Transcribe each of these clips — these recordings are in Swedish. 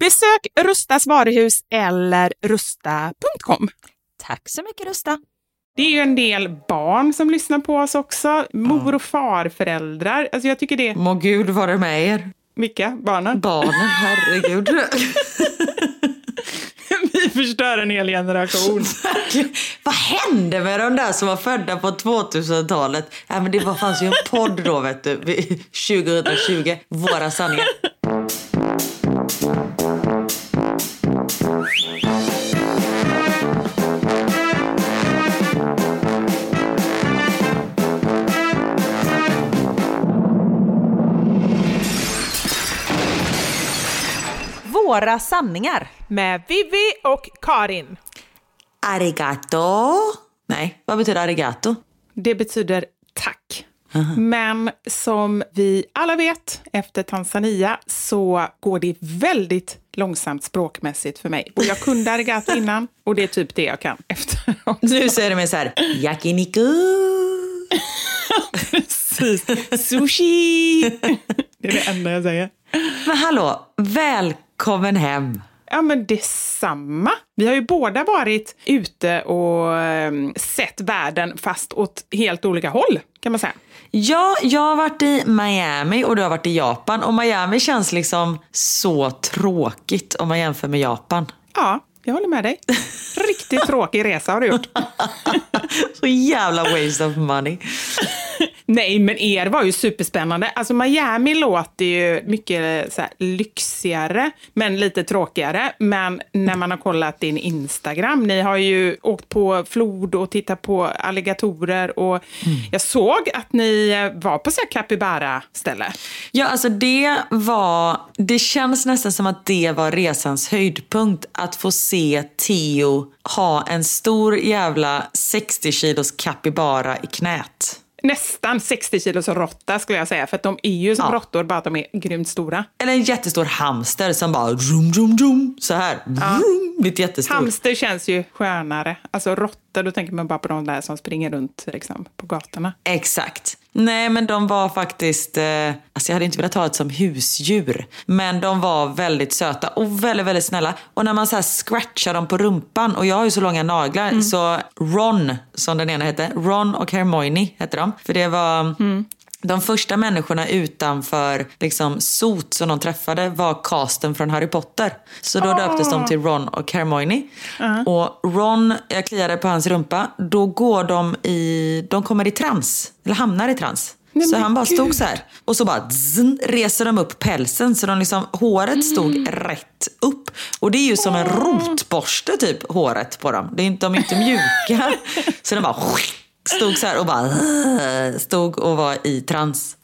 Besök Rustas varuhus eller rusta.com. Tack så mycket Rusta. Det är ju en del barn som lyssnar på oss också. Mor och farföräldrar. Alltså jag tycker det. Må Gud vara med er. Vilka? Barnen? Barnen, herregud. Vi förstör en hel generation. Vad hände med de där som var födda på 2000-talet? Nej, men det var, fanns ju en podd då, vet du, vid 2020. Våra sanningar. Våra sanningar. Med Vivi och Karin. Arigato. Nej, vad betyder arigato? Det betyder tack. Men som vi alla vet, efter Tanzania så går det väldigt långsamt språkmässigt för mig. Och jag kunde arigato innan och det är typ det jag kan efteråt. Nu säger de mer så här, yakiniku. Precis. Sushi! Det är det enda jag säger. Men hallå, välkommen hem. Ja, men detsamma. Vi har ju båda varit ute och eh, sett världen fast åt helt olika håll, kan man säga. Ja, jag har varit i Miami och du har varit i Japan. Och Miami känns liksom så tråkigt om man jämför med Japan. Ja, jag håller med dig. Riktigt tråkig resa har du gjort. Så jävla waste of money. Nej, men er var ju superspännande. Alltså Miami låter ju mycket så här, lyxigare, men lite tråkigare. Men när man har kollat din Instagram, ni har ju åkt på flod och tittat på alligatorer och jag såg att ni var på så här capybara-ställe. Ja, alltså det var... Det känns nästan som att det var resans höjdpunkt. Att få se Theo ha en stor jävla 60 kilos capybara i knät. Nästan 60 kilos råtta skulle jag säga, för de är ju som Ja. råttor, bara att de är grymt stora. Eller en jättestor hamster som bara rum, rum, rum, så här. Blivit jättestor. Hamster känns ju skönare. Alltså råttor, då tänker man bara på de där som springer runt liksom, på gatorna. Exakt. Nej, men de var faktiskt... Eh, alltså jag hade inte velat ha det som husdjur. Men de var väldigt söta och väldigt, väldigt snälla. Och när man så här scratchar dem på rumpan, och jag har ju så långa naglar, så Ron, som den ena hette, Ron och Hermione hette de. För det var... De första människorna utanför liksom, sot som de träffade var casten från Harry Potter. Så då döptes de till Ron och Hermione. Och Ron, jag kliade på hans rumpa, då går de i, de kommer i trans, eller hamnar i trans. så han bara stod så här och så bara zzn, reser de upp pälsen så de liksom, håret stod Mm. rätt upp. Och det är ju som en rotborste typ, håret på dem. Det är inte, de är inte mjuka. så de bara stod så här och bara stod och var i trans.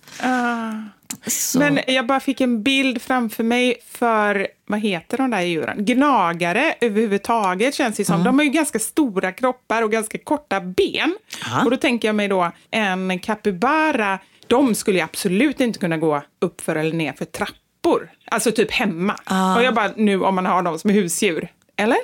Så. Men jag bara fick en bild framför mig för, vad heter de där djuren? Gnagare överhuvudtaget känns det som. De har ju ganska stora kroppar och ganska korta ben. Ja. Och då tänker jag mig då en capybara, de skulle ju absolut inte kunna gå upp för eller ner för trappor. Alltså typ hemma. Och jag bara, nu om man har dem som husdjur. Eller?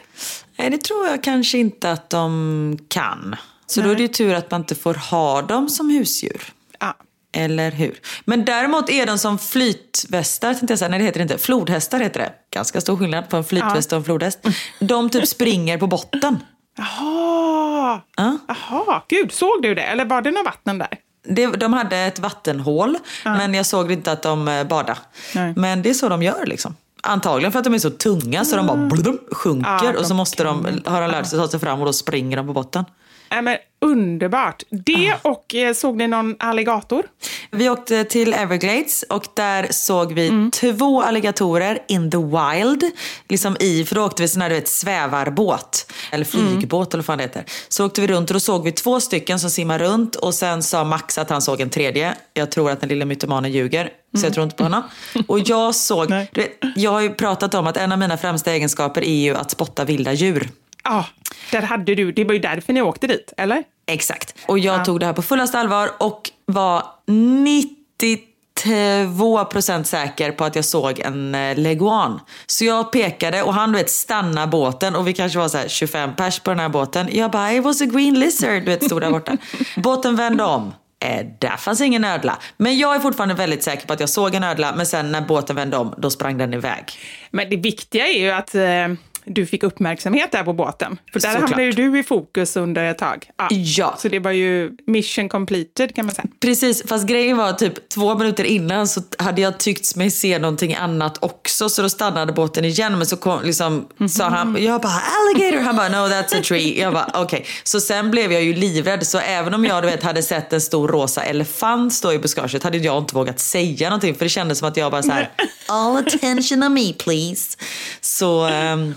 Nej, det tror jag kanske inte att de kan. Så då är det ju tur att man inte får ha dem som husdjur. Ja. Eller hur? Men däremot är de som flytvästar, tänkte jag säga. Nej, det heter det inte. Flodhästar heter det. Ganska stor skillnad på en flytväst och en flodhäst. De typ springer på botten. Jaha! Ja. Jaha, gud, såg du det? Eller var det någon vatten där? Det, de hade ett vattenhål, men jag såg inte att de eh, badade. Nej. Men det är så de gör liksom. Antagligen för att de är så tunga så de bara blum, sjunker Ja, och så måste de, har de lärt sig ta sig fram och då springer de på botten. Nej, men underbart. Det och eh, såg ni någon alligator? Vi åkte till Everglades och där såg vi två alligatorer in the wild. Liksom i, för då åkte vi sån här du vet, svävarbåt, eller flygbåt eller vad fan det heter. Så åkte vi runt och då såg vi två stycken som simmar runt och sen sa Max att han såg en tredje. Jag tror att den lilla mytomanen ljuger, så jag tror inte på honom. Och jag såg, jag har ju pratat om att en av mina främsta egenskaper är ju att spotta vilda djur. Ja, där hade du. Det var ju därför ni åkte dit, eller? Exakt. Och jag tog det här på fullaste allvar och var 92% säker på att jag såg en eh, leguan. Så jag pekade och han du vet stanna båten och vi kanske var så här 25 pers på den här båten. Jag bara, it was a green lizard, du vet stod där borta. båten vände om. Eh, där fanns ingen ödla. Men jag är fortfarande väldigt säker på att jag såg en ödla men sen när båten vände om då sprang den iväg. Men det viktiga är ju att eh, du fick uppmärksamhet där på båten. För där Såklart. hamnade ju du i fokus under ett tag. Ja. Så det var ju mission completed kan man säga. Precis, fast grejen var typ två minuter innan så hade jag tyckt mig se någonting annat också så då stannade båten igen men så kom, liksom, sa han, jag bara alligator, han bara no that's a tree. Jag bara okej. Så sen blev jag ju livrädd så även om jag du vet hade sett en stor rosa elefant stå i buskaget hade jag inte vågat säga någonting för det kändes som att jag bara så här all attention on me please. Så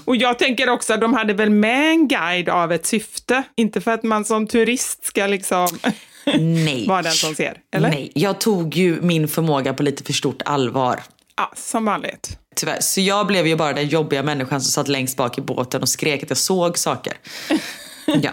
Och jag tänker också att de hade väl med en guide av ett syfte. Inte för att man som turist ska liksom nej. vara den som ser. Eller? Nej, jag tog ju min förmåga på lite för stort allvar. Ja, som vanligt. Tyvärr. Så jag blev ju bara den jobbiga människan som satt längst bak i båten och skrek att jag såg saker. Ja.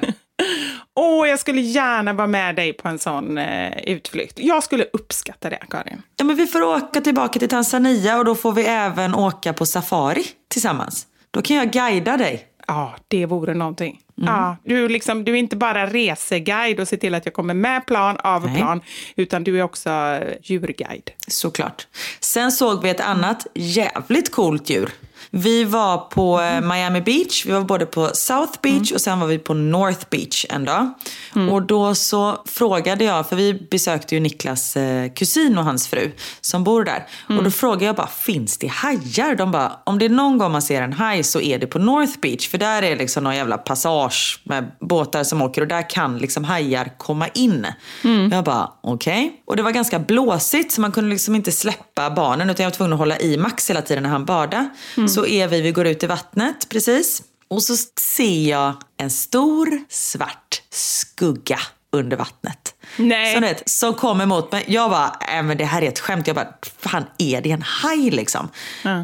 Åh, jag skulle gärna vara med dig på en sån eh, utflykt. Jag skulle uppskatta det, Karin. ja, men vi får åka tillbaka till Tanzania och då får vi även åka på safari tillsammans. Då kan jag guida dig. Ja, det vore någonting. Ja, du, liksom, du är inte bara reseguide och ser till att jag kommer med plan, av Nej. plan, utan du är också eh, djurguide. Såklart. Sen såg vi ett annat jävligt coolt djur. Vi var på eh, Miami Beach, vi var både på South Beach och sen var vi på North Beach en dag. Och då så frågade jag, för vi besökte ju Niklas eh, kusin och hans fru som bor där. Och då frågade jag bara, finns det hajar? De bara, om det är någon gång man ser en haj så är det på North Beach. För där är liksom någon jävla passage med båtar som åker och där kan liksom hajar komma in. Jag bara, okej. Och det var ganska blåsigt så man kunde liksom inte släppa barnen utan jag var tvungen att hålla i Max hela tiden när han badade. Så är vi, vi går ut i vattnet precis. Och så ser jag en stor svart skugga under vattnet. Nej. Som, vet, som kom emot mig. Jag bara, äh, men det här är ett skämt. Jag bara, fan är det en haj liksom?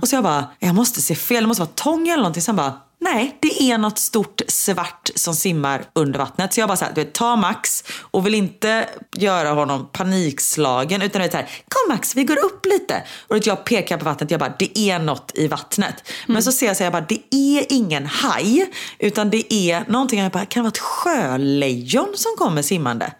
Och så jag bara, jag måste se fel. Det måste vara tång eller någonting. Sen bara, nej det är något stort svart som simmar under vattnet. Så jag bara så här, du vet, ta Max och vill inte göra honom panikslagen. Utan du vet så här, kom Max vi går upp lite. Och jag pekar på vattnet. Jag bara, det är något i vattnet. Men så ser jag så här, jag bara, det är ingen haj. Utan det är någonting, jag bara, kan det vara ett sjölejon som kommer simmande?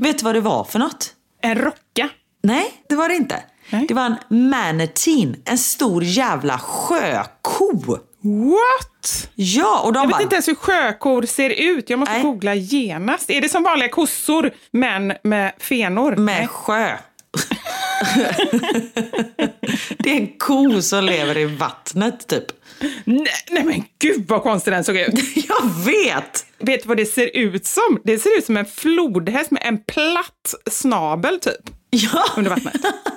Vet du vad det var för något? En rocka. Nej, det var det inte. Nej. Det var en manatee, en stor jävla sjöko. What? Ja, och de Jag vet bara... inte ens hur sjökor ser ut. Jag måste Nej. googla genast. Är det som vanliga kossor, men med fenor? Med Nej. sjö. det är en ko som lever i vattnet typ. Nej, nej men gud vad konstig den såg ut. Jag vet! Vet du vad det ser ut som? Det ser ut som en flodhäst med en platt snabel typ. Ja, under vattnet.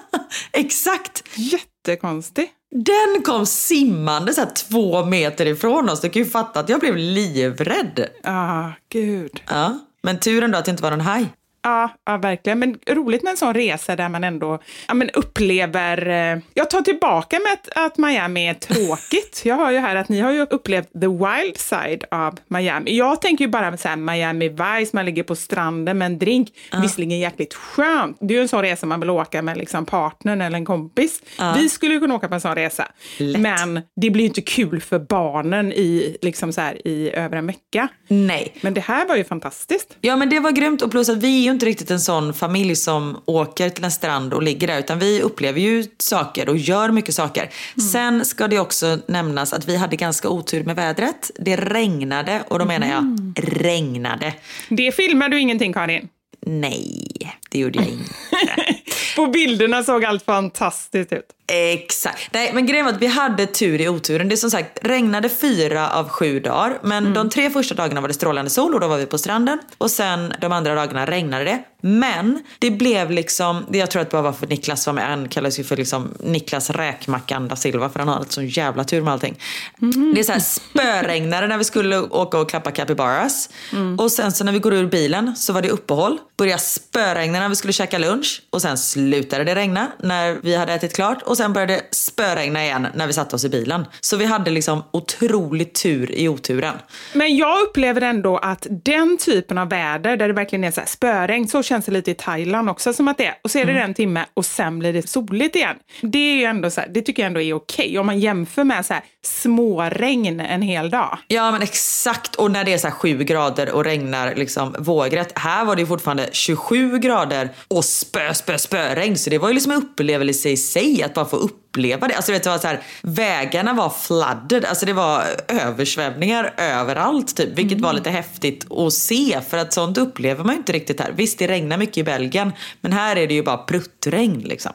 exakt. Jättekonstig. Den kom simmande så två meter ifrån oss. Du kan ju fatta att jag blev livrädd. Ah, gud. Ja, men turen då att det inte var någon haj. Ja, ja, verkligen. Men roligt med en sån resa där man ändå ja, men upplever... Eh, jag tar tillbaka med att, att Miami är tråkigt. Jag hör ju här att ni har ju upplevt the wild side av Miami. Jag tänker ju bara så här Miami Vice, man ligger på stranden med en drink. Uh. Visserligen jäkligt skönt. Det är ju en sån resa man vill åka med liksom partnern eller en kompis. Uh. Vi skulle ju kunna åka på en sån resa. Lätt. Men det blir ju inte kul för barnen i, liksom så här, i över en vecka. Nej. Men det här var ju fantastiskt. Ja, men det var grymt. Och plus att vi är ju inte riktigt en sån familj som åker till en strand och ligger där. Utan vi upplever ju saker och gör mycket saker. Mm. Sen ska det också nämnas att vi hade ganska otur med vädret. Det regnade och då menar jag Mm. regnade. Det filmar du ingenting, Karin. Nej, det gjorde jag inte. På bilderna såg allt fantastiskt ut. Exakt. Nej, men grejen var att vi hade tur i oturen. Det är som sagt regnade fyra av sju dagar. Men de tre första dagarna var det strålande sol och då var vi på stranden. Och sen de andra dagarna regnade det. Men det blev liksom, jag tror att det bara var för Niklas var med. Han kallas ju för liksom Niklas Räkmackan da Silva för han har sån jävla tur med allting. Det är så här spöregnade när vi skulle åka och klappa capybaras. Och sen så när vi går ur bilen så var det uppehåll. Började spöregna när vi skulle käka lunch. Och sen slutade det regna när vi hade ätit klart. Och sen började det spöregna igen när vi satte oss i bilen. Så vi hade liksom otroligt tur i oturen. Men jag upplever ändå att den typen av väder, där det verkligen är så här spöregn, så känns det lite i Thailand också som att det är. Och så är det en timme och sen blir det soligt igen. Det är ju ändå så här, det tycker jag ändå är okej. Om man jämför med så här småregn en hel dag. Ja men exakt. Och när det är så här 7 grader och regnar liksom vågrätt. Här var det ju fortfarande 27 grader och spö, spö, spöregn. Så det var ju liksom en upplevelse i sig att bara få uppleva det. Alltså vet du vad, så här, vägarna var flooded. Alltså det var översvämningar överallt typ. Vilket var lite häftigt att se. För att sånt upplever man ju inte riktigt här. Visst det regnar mycket i Belgien. Men här är det ju bara pruttregn liksom.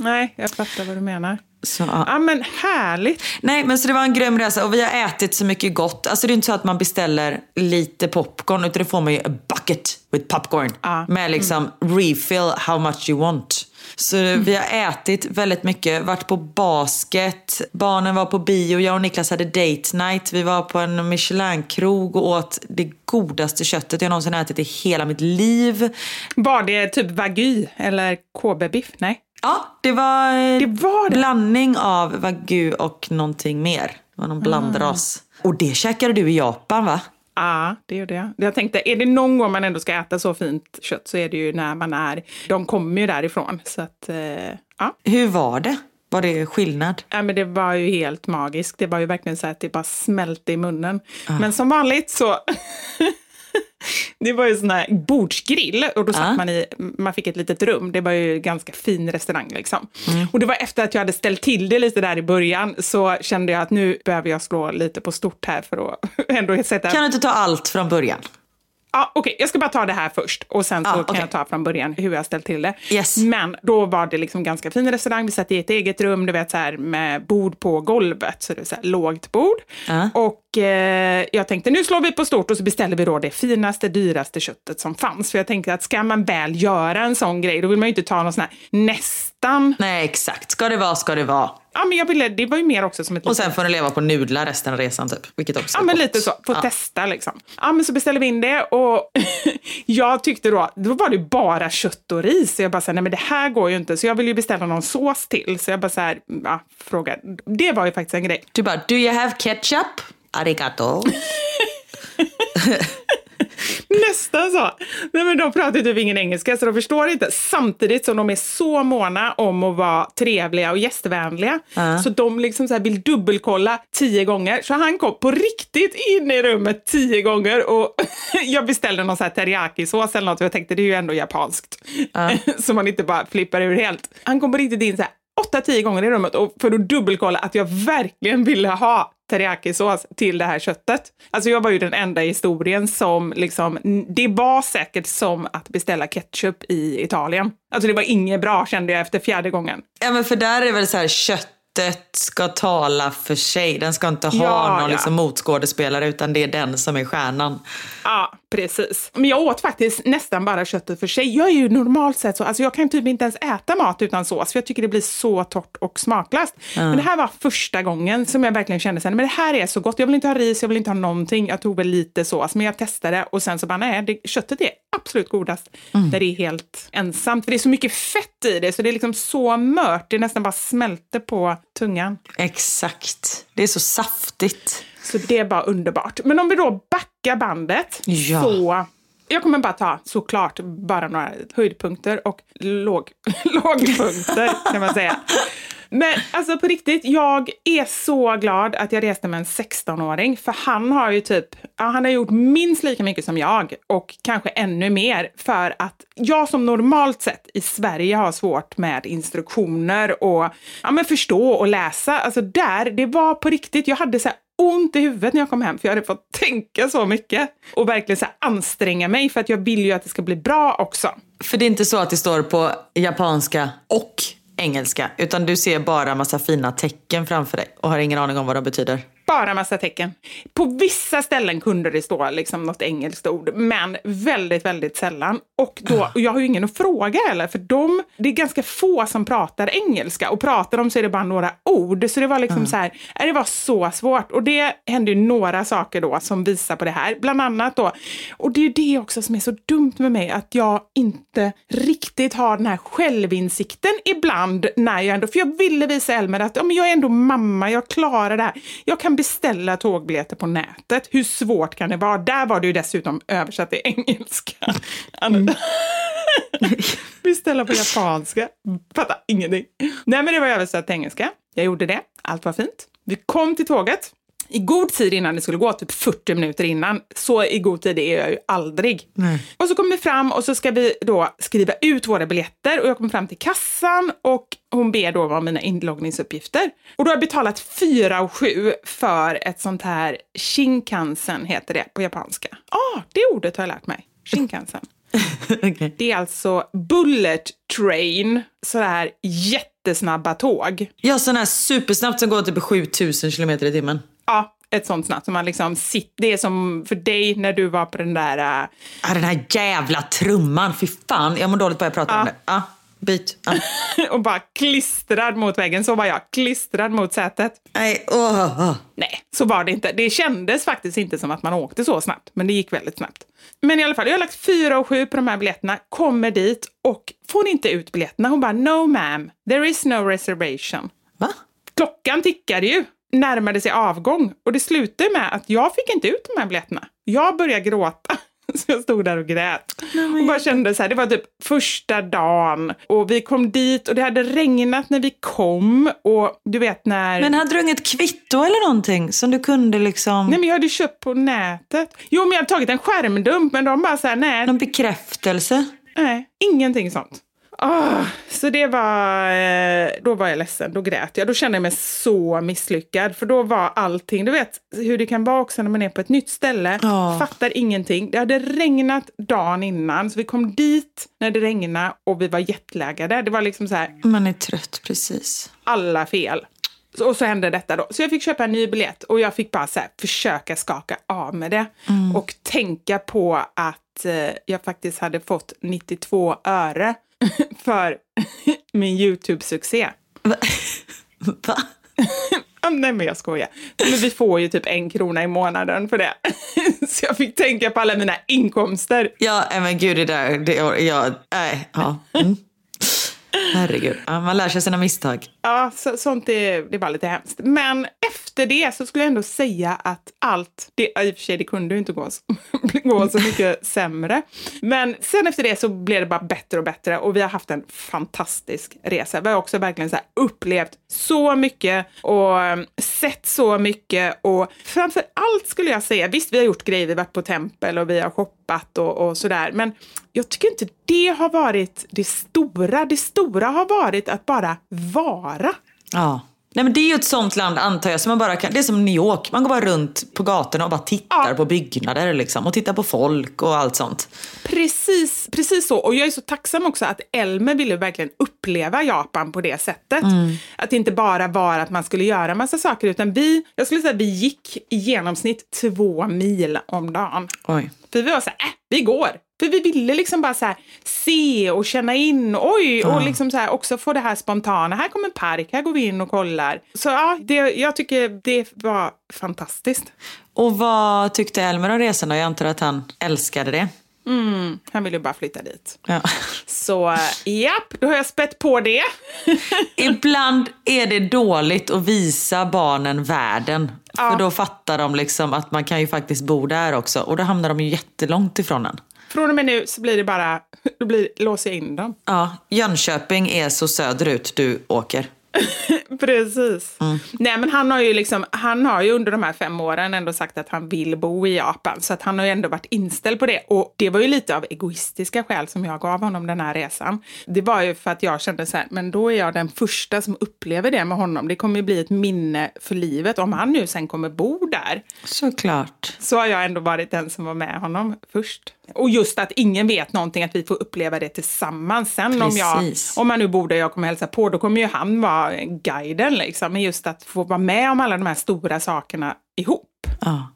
Nej, jag fattar vad du menar. Så, ja. Ja, men härligt. Nej men så det var en grym resa och vi har ätit så mycket gott. Alltså det är inte så att man beställer lite popcorn utan det får man ju a bucket with popcorn. Ja. Med liksom refill how much you want. Så vi har ätit väldigt mycket, varit på basket, barnen var på bio, jag och Niklas hade date night. Vi var på en Michelin-krog och åt det godaste köttet jag någonsin ätit i hela mitt liv. Var det typ wagyu eller KB-biff? Nej. Ja, det var, Det var det. blandning av wagyu och någonting mer. Det var någon blandras. Och det käkade du i Japan va? Ja, det gjorde jag. Jag tänkte, är det någon gång man ändå ska äta så fint kött så är det ju när man är... De kommer ju därifrån. Så att, eh, ja. Hur var det? Var det skillnad? ja. Men det var ju helt magiskt. Det var ju verkligen så att det bara smälte i munnen. Men som vanligt så... Det var ju sån här bordsgrill och då satt Ja. man i, man fick ett litet rum. Det var ju ganska fin restaurang liksom. Och det var efter att jag hade ställt till det lite där i början så kände jag att nu behöver jag slå lite på stort här för att ändå sätta... Kan du inte ta allt från början? Ja, Okej, jag ska bara ta det här först och sen så Ja, kan jag ta från början hur jag ställt till det. Yes. Men då var det liksom ganska fin restaurang. Vi satt i ett eget rum, du vet så här med bord på golvet, så det är så här lågt bord. Ja. Och eh, jag tänkte nu slår vi på stort och så beställer vi då det finaste, dyraste köttet som fanns. För jag tänkte att ska man väl göra en sån grej, då vill man ju inte ta någon sån här nästan. Nej exakt, ska det vara ska det vara. Ja, men jag ville, det var ju mer också som ett Och sen får du leva på nudlar resten av resan typ. Vilket också Ja, men gott. lite så. Få Ja. testa liksom. Ja, men så beställde vi in det och jag tyckte då, då var det bara kött och ris. Så jag bara så här, nej men det här går ju inte. Så jag ville ju beställa någon sås till. Så jag bara så här, ja, fråga. Det var ju faktiskt en grej. Du bara, do you have ketchup? Arigato. Nästan så. Nej, men de pratar typ ingen engelska så de förstår inte. Samtidigt som de är så måna om att vara trevliga och gästvänliga. Så de liksom så vill dubbelkolla tio gånger. Så han kom på riktigt in i rummet tio gånger och jag beställde någon så här teriyaki-sås eller något. Och jag tänkte det är ju ändå japanskt. så man inte bara flippar ur helt. Han kom på riktigt in så här åtta, tio gånger i rummet och för att dubbelkolla att jag verkligen ville ha teriyakisås till det här köttet. Alltså jag var ju den enda i historien som liksom, det var säkert som att beställa ketchup i Italien. Alltså det var inget bra kände jag efter fjärde gången. Ja men för där är det väl så här kött ska tala för sig. Den ska inte ha Ja, någon ja. liksom motskådespelare utan det är den som är stjärnan. Ja, precis. Men jag åt faktiskt nästan bara köttet för sig. Jag är ju normalt sett så, alltså jag kan typ inte ens äta mat utan sås för jag tycker det blir så torrt och smaklöst. Men det här var första gången som jag verkligen kände sen, men det här är så gott. Jag vill inte ha ris, jag vill inte ha någonting. Jag tog väl lite sås, men jag testade och sen så bara nej, det, köttet är absolut godast där det är helt ensamt. För det är så mycket fett i det så det är liksom så mört, det nästan bara smälter på tungan. Exakt. Det är så saftigt. Så det är bara underbart. Men om vi då backar bandet Ja. så... Jag kommer bara ta såklart bara några höjdpunkter och låg, lågpunkter kan man säga. Men alltså på riktigt, jag är så glad att jag reste med en 16-åring för han har ju typ, ja, han har gjort minst lika mycket som jag och kanske ännu mer för att jag som normalt sett i Sverige har svårt med instruktioner och ja, men förstå och läsa, alltså där, det var på riktigt, jag hade så här ont i huvudet när jag kom hem för jag hade fått tänka så mycket och verkligen så här anstränga mig för att jag vill ju att det ska bli bra också. För det är inte så att det står på japanska och engelska. Utan du ser bara massa fina tecken framför dig och har ingen aning om vad de betyder. Bara massa tecken. På vissa ställen kunde det stå liksom något engelskt ord, men väldigt, väldigt sällan. Och, då, och jag har ju ingen att fråga heller, för de, det är ganska få som pratar engelska och pratar de så är det bara några ord. Så det var liksom så här, nej, det var så svårt. Och det hände ju några saker då som visar på det här. Bland annat då, och det är ju det också som är så dumt med mig, att jag inte riktigt har den här självinsikten ibland när jag ändå, för jag ville visa Elmer att ja, men jag är ändå mamma, jag klarar det här. Jag kan beställa tågbiljetter på nätet. Hur svårt kan det vara? Där var det ju dessutom översatt till engelska. Beställa på japanska. Fattar ingenting. Nej, men det var översatt till engelska. Jag gjorde det. Allt var fint. Vi kom till tåget i god tid innan det skulle gå, typ 40 minuter innan. Så i god tid är jag ju aldrig. Och så kommer vi fram och så ska vi då skriva ut våra biljetter och jag kommer fram till kassan och hon ber då om mina inloggningsuppgifter. Och då har jag betalat 4 och 7 för ett sånt här Shinkansen heter det på japanska. Ah, det ordet har jag lärt mig. Shinkansen. Okej. Det är alltså bullet train, sådär jättesnabba tåg. Ja, sån här supersnabbt som går typ 7000 kilometer i timmen. Ja, ett sånt snabbt som man liksom sitter, det är som för dig när du var på den där, äh, Ah, den här jävla trumman, fy fan. Jag mår dåligt bara jag pratar om det. Ah, byt. Ah. och bara klistrad mot väggen. Så var jag, klistrad mot sätet. Nej, åh, åh. Nej, så var det inte. Det kändes faktiskt inte som att man åkte så snabbt, men det gick väldigt snabbt. Men i alla fall, jag har lagt fyra och sju på de här biljetterna, kommer dit och får inte ut biljetterna. Hon bara, no ma'am, there is no reservation. Va? Klockan tickade ju, närmade sig avgång och det slutade med att jag fick inte ut de här biljetterna. Jag började gråta. Så jag stod där och grät. Och bara kände så här, det var typ första dagen och vi kom dit och det hade regnat när vi kom och du vet när... Men hade du inget kvitto eller någonting som du kunde liksom... Nej men jag hade köpt på nätet. Jo men jag hade tagit en skärmdump men de bara så här, nej, Någon bekräftelse? nej, ingenting sånt. Ah, så det var, eh, då var jag ledsen, då grät jag. Då kände jag mig så misslyckad. För då var allting, du vet hur det kan vara också när man är på ett nytt ställe. Ja. Fattar ingenting. Det hade regnat dagen innan, så vi kom dit när det regnade och vi var jetlaggade. Det var liksom så här, Man är trött, precis. alla fel. Och så hände detta då. Så jag fick köpa en ny biljett och jag fick bara så här, försöka skaka av med det. Och tänka på att eh, jag faktiskt hade fått 92 öre för min YouTube-succé. Va? Ah, Nej men jag skojar. Men vi får ju typ en krona i månaden för det. Så jag fick tänka på alla mina inkomster. Ja, men gud det där, det, jag, nej, ja. Mm. Herregud, ja, man lär sig sina misstag. Ja, så, sånt är, det var lite hemskt. Men efter det så skulle jag ändå säga att allt, det, i och för sig det kunde ju inte gå så, gå så mycket sämre. Men sen efter det så blev det bara bättre och bättre och vi har haft en fantastisk resa. Vi har också verkligen så här upplevt så mycket och ehm, sett så mycket och framför allt skulle jag säga, visst vi har gjort grejer, vi har varit på tempel och vi har shoppat och, och sådär, men jag tycker inte det har varit det stora. Det stora har varit att bara vara. Ja, Nej men det är ju ett sånt land antar jag som man bara kan, det är som New York. Man går bara runt på gatorna och bara tittar Ja. på byggnader liksom. Och tittar på folk och allt sånt. Precis, precis så. Och jag är så tacksam också att Elmer ville verkligen uppleva Japan på det sättet. Att det inte bara var att man skulle göra massa saker, utan vi, jag skulle säga att vi gick i genomsnitt två mil om dagen. Oj. För vi var så här, äh, vi går. För vi ville liksom bara så här, se och känna in, oj, och liksom så här, också få det här spontana. Här kommer en park, här går vi in och kollar. Så ja, det, jag tycker det var fantastiskt. Och vad tyckte Elmer om resan då? Jag antar att han älskade det. Mm, han ville bara flytta dit. Ja. Så japp, då har jag spett på det. Ibland är det dåligt att visa barnen världen. Ja. För då fattar de liksom att man kan ju faktiskt bo där också. Och då hamnar de ju jättelångt ifrån en. Från och med nu så blir det bara, då blir, låser jag in dem. Ja, Jönköping är så söderut du åker. Precis. Nej men han har ju liksom, han har ju under de här fem åren ändå sagt att han vill bo i Japan. Så att han har ju ändå varit inställd på det. Och det var ju lite av egoistiska skäl som jag gav honom den här resan. Det var ju för att jag kände så här, men då är jag den första som upplever det med honom. Det kommer ju bli ett minne för livet om han nu sen kommer bo där. Såklart. så har jag ändå varit den som var med honom först. Och just att ingen vet någonting, att vi får uppleva det tillsammans. Sen om, jag, om man nu bor där jag kommer hälsa på, då kommer ju han vara guiden liksom. Men just att få vara med om alla de här stora sakerna ihop. Ja.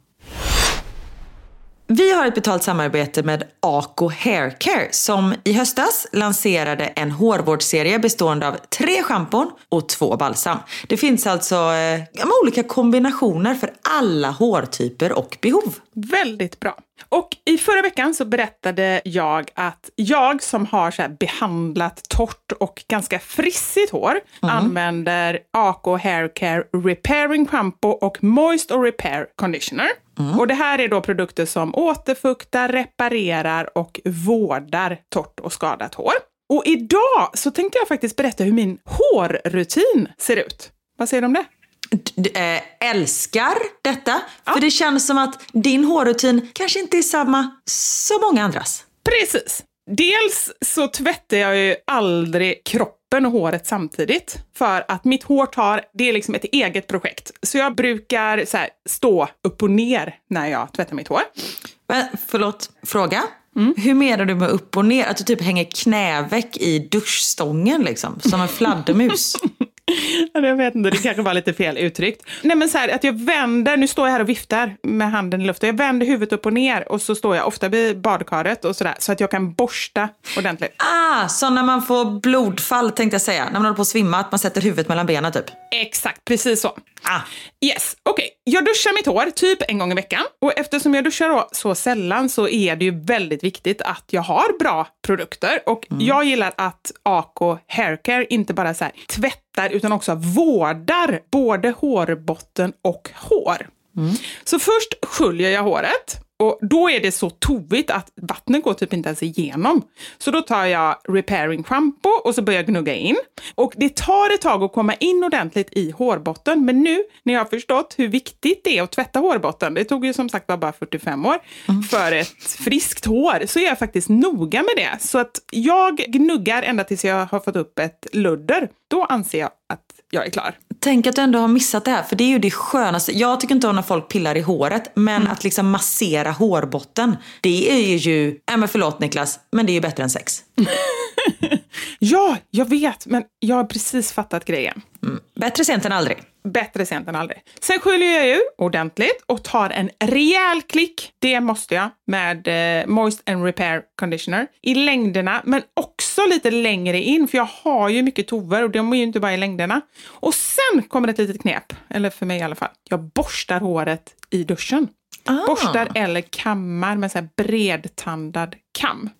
Vi har ett betalt samarbete med Ako Haircare som i höstas lanserade en hårvårdsserie bestående av tre schampon och två balsam. Det finns alltså eh, olika kombinationer för alla hårtyper och behov. Väldigt bra. Och i förra veckan så berättade jag att jag som har så behandlat torrt och ganska frissigt hår använder AK Hair Care Repairing Shampoo och Moist och Repair Conditioner. Och det här är då produkter som återfuktar, reparerar och vårdar torrt och skadat hår. Och idag så tänkte jag faktiskt berätta hur min hårrutin ser ut. Vad säger du om det? D- eh, älskar detta, för det känns som att din hårrutin kanske inte är samma som många andras. Precis. Dels så tvättar jag ju aldrig kroppen och håret samtidigt. För att mitt hår tar, det är liksom ett eget projekt. Så jag brukar så här, stå upp och ner när jag tvättar mitt hår. Men, förlåt, fråga. Hur menar du med upp och ner? Att du typ hänger knäveck i duschstången liksom, som en fladdermus? Jag vet inte, det kanske var lite fel uttryckt. Nej men så här, att jag vänder, nu står jag här och viftar med handen i luften. Jag vänder huvudet upp och ner och så står jag ofta vid badkaret och sådär. Så att jag kan borsta ordentligt. ah, så när man får blodfall tänkte jag säga. När man håller på att svimma, att man sätter huvudet mellan benen typ. Exakt, precis så. Ah. Yes, okej. Jag duschar mitt hår typ en gång i veckan. Och eftersom jag duschar så sällan så är det ju väldigt viktigt att jag har bra produkter. Och jag gillar att AK Haircare inte bara så här tvättar utan också vårdar både hårbotten och hår. Så först sköljer jag håret. Och då är det så tovigt att vattnet går typ inte ens igenom. Så då tar jag repairing shampoo och så börjar jag gnugga in. Och det tar ett tag att komma in ordentligt i hårbotten. Men nu när jag har förstått hur viktigt det är att tvätta hårbotten, det tog ju som sagt bara 45 år för ett friskt hår, så är jag faktiskt noga med det. Så att jag gnuggar ända tills jag har fått upp ett ludder. Då anser jag att jag är klar. Tänk att du ändå har missat det här, för det är ju det skönaste. Jag tycker inte om när folk pillar i håret, men att liksom massera hårbotten, det är ju, nej men förlåt Niklas, men det är ju bättre än sex. Ja, jag vet, men jag har precis fattat grejen. Bättre sent än aldrig. Bättre sent än aldrig. Sen sköljer jag ur ordentligt och tar en rejäl klick, det måste jag, med eh, Moist and Repair Conditioner i längderna, men också lite längre in, för jag har ju mycket tover och de är ju inte bara i längderna. Och sen kommer ett litet knep, eller för mig i alla fall. Jag borstar håret i duschen. Ah. Borstar eller kammar med så här bredtandad kam.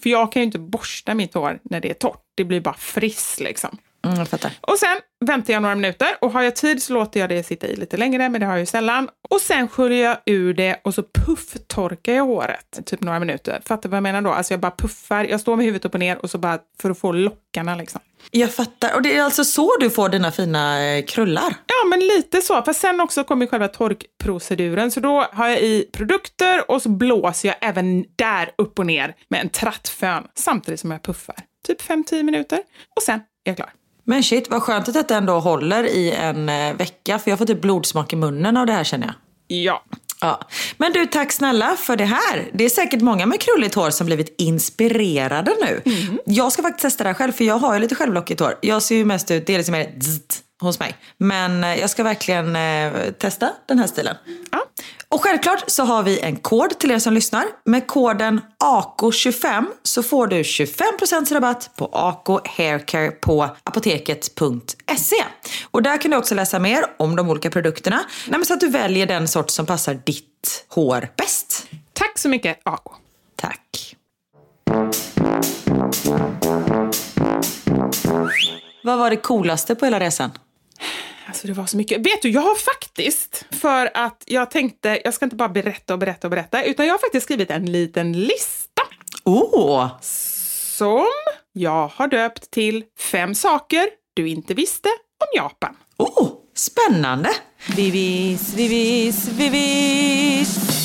För jag kan ju inte borsta mitt hår när det är torrt. Det blir bara friss liksom. Mm, jag fattar. Och sen väntar jag några minuter och har jag tid så låter jag det sitta i lite längre, men det har jag ju sällan. Och sen sköljer jag ur det och så pufftorkar jag håret, typ några minuter. Fattar du vad jag menar då? Alltså jag bara puffar, jag står med huvudet upp och ner och så bara för att få lockarna liksom. Jag fattar. Och det är alltså så du får dina fina eh, krullar? Ja, men lite så. Fast sen också kommer själva torkproceduren. Så då har jag i produkter och så blåser jag även där upp och ner med en trattfön samtidigt som jag puffar. Typ 5-10 minuter och sen är jag klar. Men shit, vad skönt att detta ändå håller i en eh, vecka. För jag får typ blodsmak i munnen av det här känner jag. Ja. Ja. Men du, tack snälla för det här. Det är säkert många med krulligt hår som blivit inspirerade nu. Jag ska faktiskt testa det här själv, för jag har ju lite självlockigt hår. Jag ser ju mest ut, det är liksom mer hos mig. Men eh, jag ska verkligen eh, testa den här stilen. Ja. Och självklart så har vi en kod till er som lyssnar. Med koden AKO25 så får du 25% rabatt på AK Haircare på apoteket.se. Och där kan du också läsa mer om de olika produkterna. Nej, så att du väljer den sort som passar ditt hår bäst. Tack så mycket, AK. Tack. Vad var det coolaste på hela resan? Alltså det var så mycket. Vet du, jag har faktiskt, för att jag tänkte, jag ska inte bara berätta och berätta och berätta, utan jag har faktiskt skrivit en liten lista Åh! som jag har döpt till fem saker du inte visste om Japan. Oh, spännande! Vivis, vivis, vivis.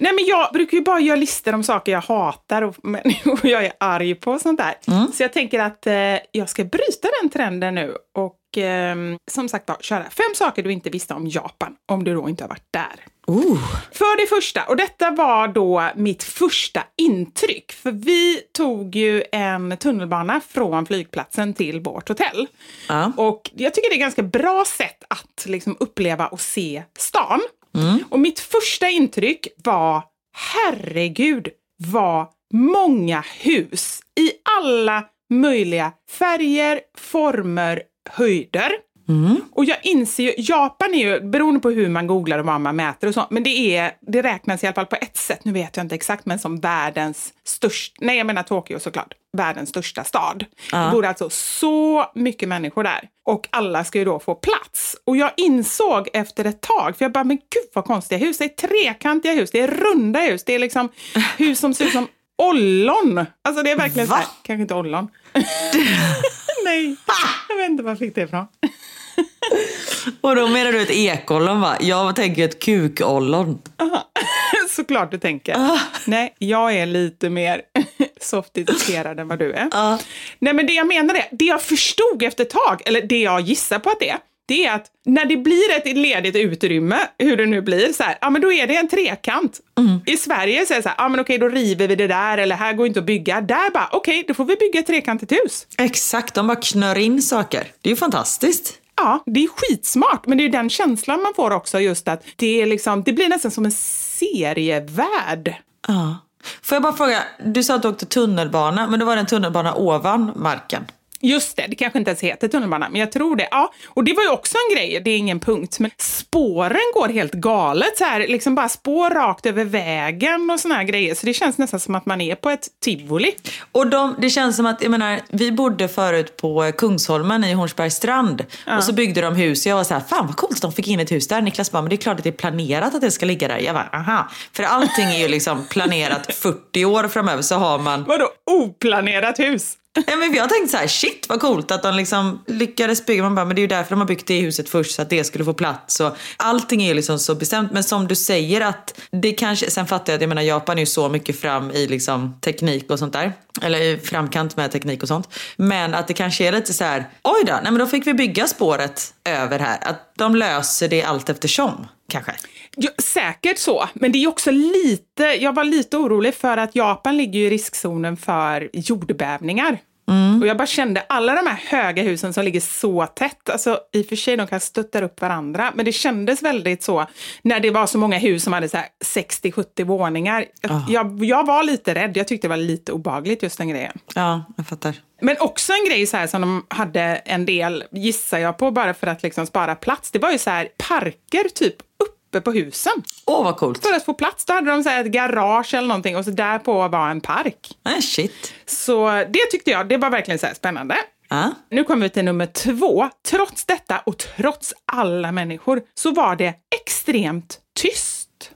Nej men jag brukar ju bara göra listor om saker jag hatar och människor jag är arg på och sånt där. Så jag tänker att eh, jag ska bryta den trenden nu och eh, som sagt då, köra fem saker du inte visste om Japan, om du då inte har varit där. Oh. För det första, och detta var då mitt första intryck, för vi tog ju en tunnelbana från flygplatsen till vårt hotell. Ja. Och jag tycker det är ett ganska bra sätt att liksom uppleva och se stan. Mm. Och mitt första intryck var, herregud, vad många hus i alla möjliga färger, former, höjder. Och jag inser ju, Japan är ju, beroende på hur man googlar och vad man mäter och så, men det, är, det räknas i alla fall på ett sätt, nu vet jag inte exakt, men som världens största, nej jag menar Tokyo såklart, världens största stad. Det bor alltså så mycket människor där. Och alla ska ju då få plats. Och jag insåg efter ett tag, för jag bara, men gud vad konstiga hus, det är trekantiga hus, det är runda hus, det är liksom hus som ser ut som ollon. Alltså det är verkligen Va? så här, kanske inte ollon. nej, jag vet inte var jag fick det ifrån. Och då menar du ett ekollon va? Jag tänker ett kukollon. Såklart du tänker. Nej, jag är lite mer sofistikerad än vad du är. Nej, men det jag menar är, det jag förstod efter ett tag, eller det jag gissar på att det är, det är att när det blir ett ledigt utrymme, hur det nu blir, så här, ja men då är det en trekant. I Sverige det så här, ja men okej då river vi det där, eller här går inte att bygga. Där bara, okej då får vi bygga ett trekantigt hus. Exakt, de bara knör in saker. Det är ju fantastiskt. Ja, det är skitsmart, men det är ju den känslan man får också, just att det, är liksom, det blir nästan som en serievärld. Ja. Får jag bara fråga, du sa att du åkte tunnelbana, men då var det en tunnelbana ovan marken. Just det, det kanske inte ens heter tunnelbana, men jag tror det. Ja, och det var ju också en grej, det är ingen punkt, men spåren går helt galet så här, liksom bara spår rakt över vägen och såna här grejer, så det känns nästan som att man är på ett tivoli. Och de, det känns som att, jag menar, vi bodde förut på Kungsholmen i Hornsbergs strand. Och så byggde de hus. Jag var så här, fan vad coolt de fick in ett hus där. Niklas bara, men det är klart att det är planerat att det ska ligga där. Jag bara, aha. För allting är ju liksom planerat 40 år framöver så har man Vadå oplanerat hus? Ja, men jag tänkte så här, shit vad coolt att de liksom lyckades bygga. Man bara, men det är ju därför de har byggt det huset först så att det skulle få plats. Och allting är ju liksom så bestämt. Men som du säger att det kanske, sen fattar jag att jag menar Japan är ju så mycket fram i liksom teknik och sånt där. Eller i framkant med teknik och sånt. Men att det kanske är lite så här, oj då, nej men då fick vi bygga spåret över här. Att de löser det allt eftersom kanske. Ja, säkert så, men det är också lite, jag var lite orolig för att Japan ligger ju i riskzonen för jordbävningar. Och jag bara kände alla de här höga husen som ligger så tätt, alltså i och för sig de kan stötta upp varandra, men det kändes väldigt så när det var så många hus som hade så här 60-70 våningar. Jag, jag var lite rädd, jag tyckte det var lite obagligt just den grejen. Ja, jag fattar. Men också en grej så här som de hade en del, gissar jag på, bara för att liksom spara plats. Det var ju så här parker typ uppe på husen. Åh vad coolt. För att få plats då hade de så ett garage eller någonting och så där på var en park. Nej, shit. Så det tyckte jag, det var verkligen så spännande. Ja. Nu kommer vi till nummer två. Trots detta och trots alla människor så var det extremt tyst.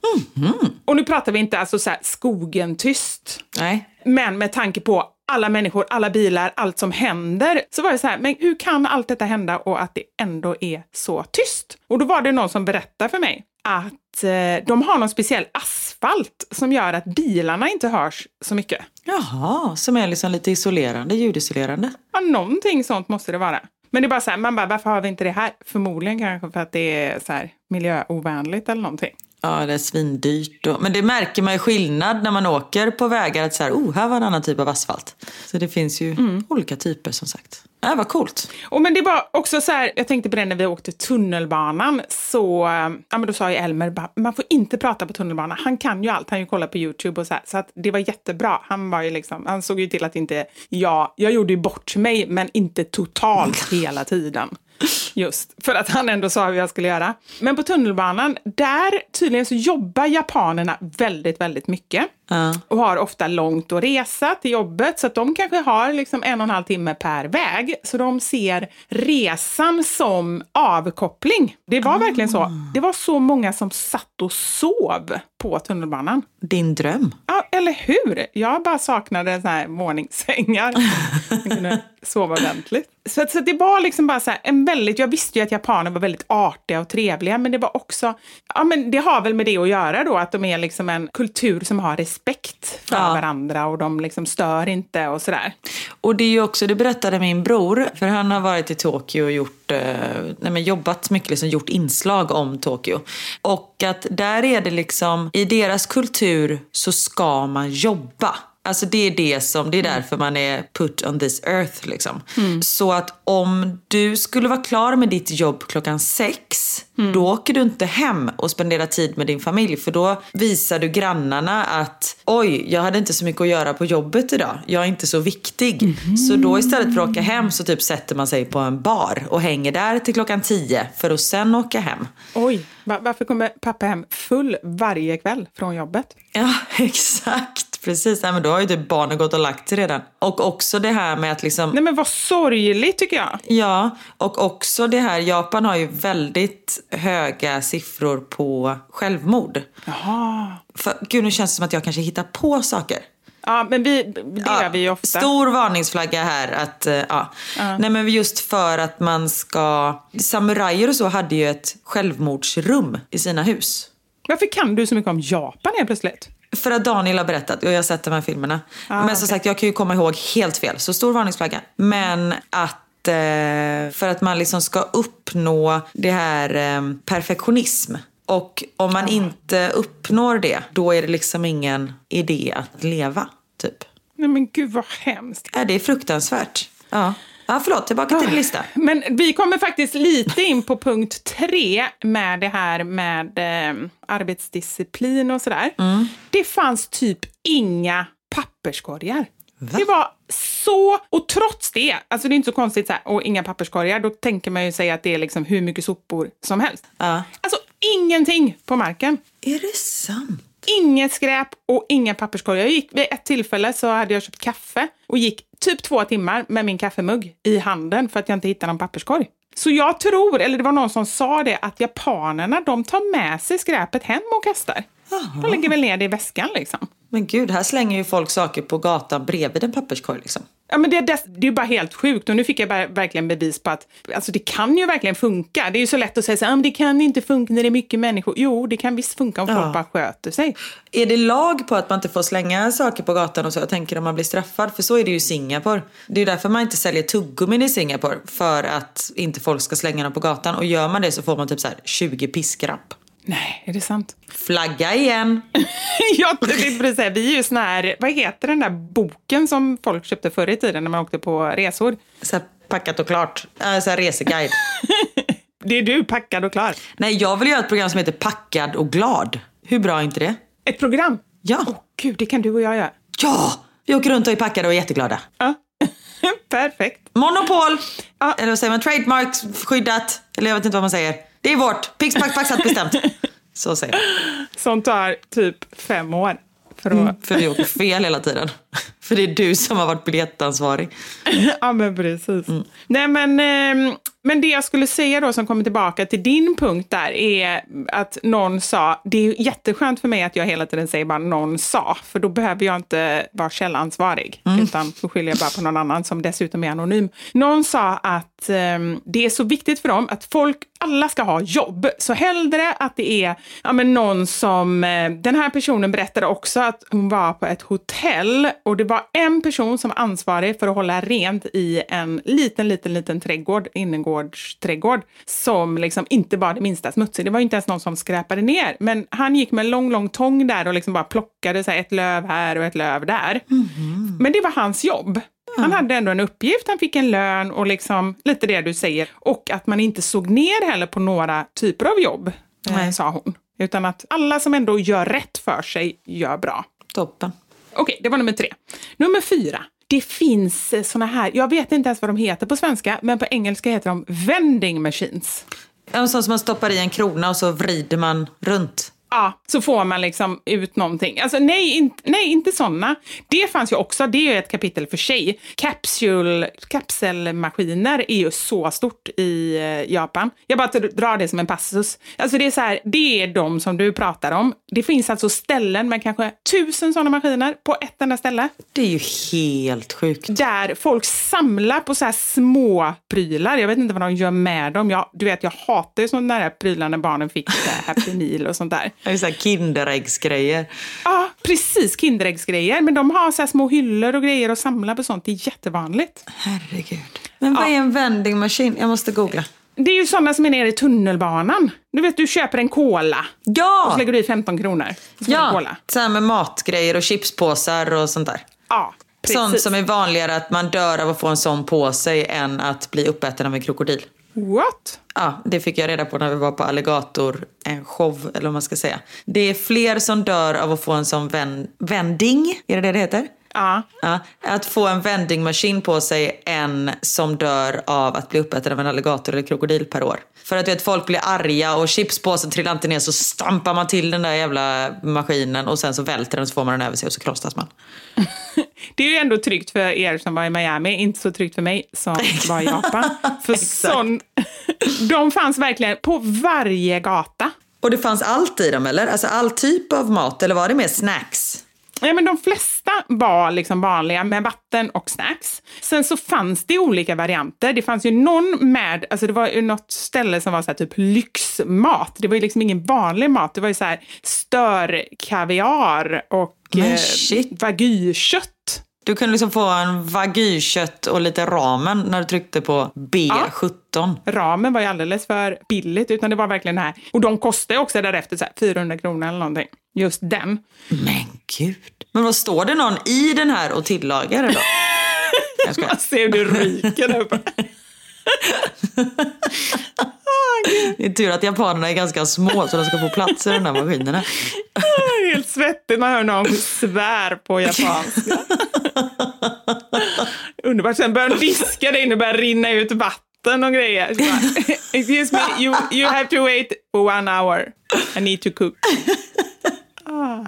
Och nu pratar vi inte alltså så skogen tyst. Nej. Men med tanke på alla människor, alla bilar, allt som händer, så var det så här, men hur kan allt detta hända och att det ändå är så tyst? Och då var det någon som berättade för mig att eh, de har någon speciell asfalt som gör att bilarna inte hörs så mycket. Jaha, som är liksom lite isolerande, ljudisolerande. Ja, någonting sånt måste det vara. Men det är bara så här, man bara, varför har vi inte det här? Förmodligen kanske för att det är så här miljöovänligt eller någonting. Ja, det är svindyrt. Och, men det märker man ju skillnad när man åker på vägar. Att så här, oh, här var en annan typ av asfalt. Så det finns ju olika typer som sagt. Ja, vad coolt. Och men det var också så här, jag tänkte på det när vi åkte tunnelbanan, så ja, men då sa ju Elmer, man får inte prata på tunnelbanan. Han kan ju allt, han ju kollat på YouTube och så här, så att det var jättebra. Han var ju liksom, han såg ju till att inte, ja, jag gjorde ju bort mig, men inte totalt hela tiden. Just för att han ändå sa hur jag skulle göra. Men på tunnelbanan, där tydligen så jobbar japanerna väldigt, väldigt mycket. Ja. Och har ofta långt att resa till jobbet, så att de kanske har liksom en och en halv timme per väg. Så de ser resan som avkoppling. Det var verkligen så. Det var så många som satt och sov på tunnelbanan. Din dröm. Ja, eller hur? Jag bara saknade så här våningssängar. Jag kunde sova ordentligt. Så, så det var liksom bara så här, en väldigt, jag visste ju att japaner var väldigt artiga och trevliga, men det var också, ja men det har väl med det att göra då, att de är liksom en kultur som har respekt för Ja. varandra och de liksom stör inte och sådär. Och det är ju också, det berättade min bror, för han har varit i Tokyo och gjort, eh, nej men jobbat mycket, liksom gjort inslag om Tokyo. Och att där är det liksom, i deras kultur så ska man jobba. Alltså det är det som, det är därför man är put on this earth liksom. Så att om du skulle vara klar med ditt jobb klockan sex, då åker du inte hem och spenderar tid med din familj. För då visar du grannarna att oj, jag hade inte så mycket att göra på jobbet idag. Jag är inte så viktig. Så då istället för att åka hem så typ sätter man sig på en bar och hänger där till klockan tio för att sen åka hem. Oj, va- varför kommer pappa hem full varje kväll från jobbet? Ja, exakt. Precis. Nej, men då har ju typ barnen gått och lagt sig redan. Och också det här med att liksom... Nej men vad sorgligt tycker jag. Ja, och också det här, Japan har ju väldigt höga siffror på självmord. Jaha. För, gud, nu känns det som att jag kanske hittar på saker. Ja, men vi, det gör vi ju ofta. Stor varningsflagga här. Att, eh, ja. Nej, men just för att man ska... Samurajer och så hade ju ett självmordsrum i sina hus. Varför kan du så mycket om Japan helt plötsligt? För att Daniel har berättat och jag har sett de här filmerna. Men som sagt, jag kan ju komma ihåg helt fel. Så stor varningsflagga. Men att eh, för att man liksom ska uppnå det här eh, perfektionism. Och om man inte uppnår det, då är det liksom ingen idé att leva. Typ. Nej men gud vad hemskt. Ja, det är fruktansvärt. Ja. Ja, förlåt. Tillbaka till din lista. Men vi kommer faktiskt lite in på punkt tre med det här med eh, arbetsdisciplin och sådär. Mm. Det fanns typ inga papperskorgar. Det var så, och trots det, alltså det är inte så konstigt så här, och inga papperskorgar, då tänker man ju sig att det är liksom hur mycket sopor som helst. Ja. Alltså ingenting på marken. Är det sant? Inget skräp och inga papperskorgar. Jag gick, vid ett tillfälle så hade jag köpt kaffe och gick typ två timmar med min kaffemugg i handen för att jag inte hittade någon papperskorg. Så jag tror, eller det var någon som sa det, att japanerna de tar med sig skräpet hem och kastar. De lägger väl ner det i väskan liksom. Men gud, här slänger ju folk saker på gatan bredvid en papperskorg liksom. Ja, men det, är dess- det är ju bara helt sjukt och nu fick jag bara, verkligen bevis på att alltså, det kan ju verkligen funka. Det är ju så lätt att säga så här, "Ah, det kan inte funka när det är mycket människor. Jo, det kan visst funka om Ja. folk bara sköter sig. Är det lag på att man inte får slänga saker på gatan och så? Jag tänker om man blir straffad, för så är det ju i Singapore. Det är ju därför man inte säljer tuggummin i Singapore, för att inte folk ska slänga dem på gatan. Och gör man det så får man typ så här 20 piskrapp. Nej, är det sant? Flagga igen! jag tänkte säga, vi är ju såna här, vad heter den där boken som folk köpte förr i tiden när man åkte på resor? Så packat och klart. Äh, så reseguide. Det är du, packad och klar. Nej, jag vill göra ett program som heter Packad och glad. Hur bra är inte det? Ett program? Ja! Åh gud, det kan du och jag göra. Ja! Vi åker runt och är packade och är jätteglada. Ja. Perfekt. Monopol! Ja. Eller vad säger man? Trademark skyddat. Eller jag vet inte vad man säger. Det är vårt. Pix, pack, paxat, bestämt. Så säger jag. Som tar typ fem år. För att... Mm, för vi åker fel hela tiden. För det är du som har varit biljettansvarig. ja, men precis. Nej, men eh, Men det jag skulle säga då som kommer tillbaka till din punkt där är att någon sa, det är jätteskönt för mig att jag hela tiden säger bara någon sa, för då behöver jag inte vara källansvarig, utan då skyller jag bara på någon annan som dessutom är anonym. Någon sa att eh, det är så viktigt för dem att folk, alla ska ha jobb, så hellre att det är ja, men någon som, eh, den här personen berättade också att hon var på ett hotell och det var en person som var ansvarig för att hålla rent i en liten, liten, liten trädgård, innergårdsträdgård, som liksom inte var det minsta smutsig. Det var inte ens någon som skräpade ner, men han gick med en lång, lång tång där och liksom bara plockade så här, ett löv här och ett löv där. Men det var hans jobb. Han hade ändå en uppgift, han fick en lön och liksom lite det du säger. Och att man inte såg ner heller på några typer av jobb, eh, sa hon. Utan att alla som ändå gör rätt för sig gör bra. Toppen. Okej, det var nummer tre. Nummer fyra. Det finns eh, såna här, jag vet inte ens vad de heter på svenska, men på engelska heter de vending machines. En sån som man stoppar i en krona och så vrider man runt. Ja, så får man liksom ut någonting. Alltså nej, in, nej inte sådana. Det fanns ju också, det är ett kapitel för sig. Capsule, kapselmaskiner är ju så stort i eh, Japan. Jag bara drar det som en passus. Alltså det är så här, det är de som du pratar om. Det finns alltså ställen med kanske tusen sådana maskiner på ett enda ställe. Det är ju helt sjukt. Där folk samlar på så här små prylar. Jag vet inte vad de gör med dem. Jag, du vet, jag hatar ju sådana där prylar när barnen fick Happy Meal och sånt där. Det är så här Kinderäggsgrejer. Ja, precis. Kinderäggsgrejer. Men de har så små hyllor och grejer och samlar på sånt. Det är jättevanligt. Herregud. Men vad är en vending machine? Jag måste googla. Det är ju sådana som är nere i tunnelbanan. Du vet, du köper en cola och Ja! så lägger du i 15 kronor. Ja, cola. så här med matgrejer och chipspåsar och sånt där. Ja, precis. Sånt som är vanligare att man dör av att få en sån på sig än att bli uppäten av en krokodil. What? Ja, det fick jag reda på när vi var på Alligator, en show eller vad man ska säga. Det är fler som dör av att få en sån vending, är det det det heter? Ja. Ja, att få en vendingmaskin på sig än som dör av att bli uppäten av en alligator eller krokodil per år. För att du vet, folk blir arga och chipspåsen trillar inte ner så stampar man till den där jävla maskinen och sen så välter den så får man den över sig och så krossas man. Det är ju ändå tryggt för er som var i Miami, inte så tryggt för mig som var i Japan. För sån, de fanns verkligen på varje gata. Och det fanns allt i dem eller? Alltså all typ av mat eller var det mer snacks? Ja, men de flesta var liksom vanliga med vatten och snacks. Sen så fanns det olika varianter. Det fanns ju någon med, alltså det var ju något ställe som var så typ lyxmat. Det var ju liksom ingen vanlig mat. Det var ju så här störkaviar och Men eh, shit. wagyu-kött. Du kunde liksom få en wagyu-kött och lite ramen när du tryckte på B17. Ramen var ju alldeles för billigt, utan det var verkligen det här. Och de kostade också därefter så här 400 kronor eller någonting. Just den. Men gud. Men vad står det någon i den här och tillagar det då? Jag skojar. Man ser hur det ryker där uppe. Det är tur att japanerna är ganska små så de ska få plats i de där maskinerna. Helt svettigt, man hör någon svär på japanska. Underbart. Sen börjar de diska och börjar rinna ut vatten och grejer. Bara, Excuse me, you, you have to wait for one hour. I need to cook. Ah.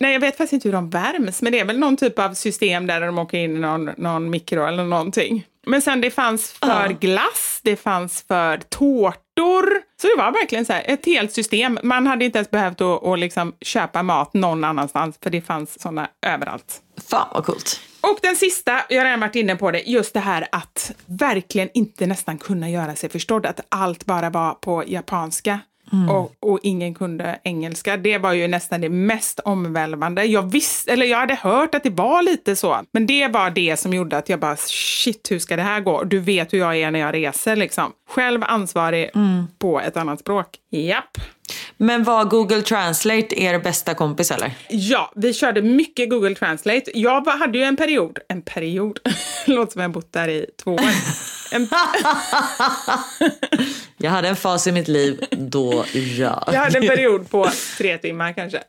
Nej, jag vet faktiskt inte hur de värms, men det är väl någon typ av system där de åker in i någon, någon mikro eller någonting. Men sen det fanns för glass, det fanns för tårtor. Så det var verkligen så här, ett helt system. Man hade inte ens behövt att, att liksom köpa mat någon annanstans, för det fanns sådana överallt. Fan vad coolt. Och den sista, jag har redan varit inne på det, just det här att verkligen inte nästan kunna göra sig förstådd. Att allt bara var på japanska. Och, och ingen kunde engelska. Det var ju nästan det mest omvälvande. Jag visste, eller jag hade hört att det var lite så. Men det var det som gjorde att jag bara, shit hur ska det här gå? Du vet hur jag är när jag reser liksom. Själv ansvarig på ett annat språk. Japp. Men var Google Translate er bästa kompis eller? Ja, vi körde mycket Google Translate. Jag hade ju en period, en period, låter som jag bott där i två år. En, Jag hade en fas i mitt liv då jag... jag hade en period på tre timmar kanske.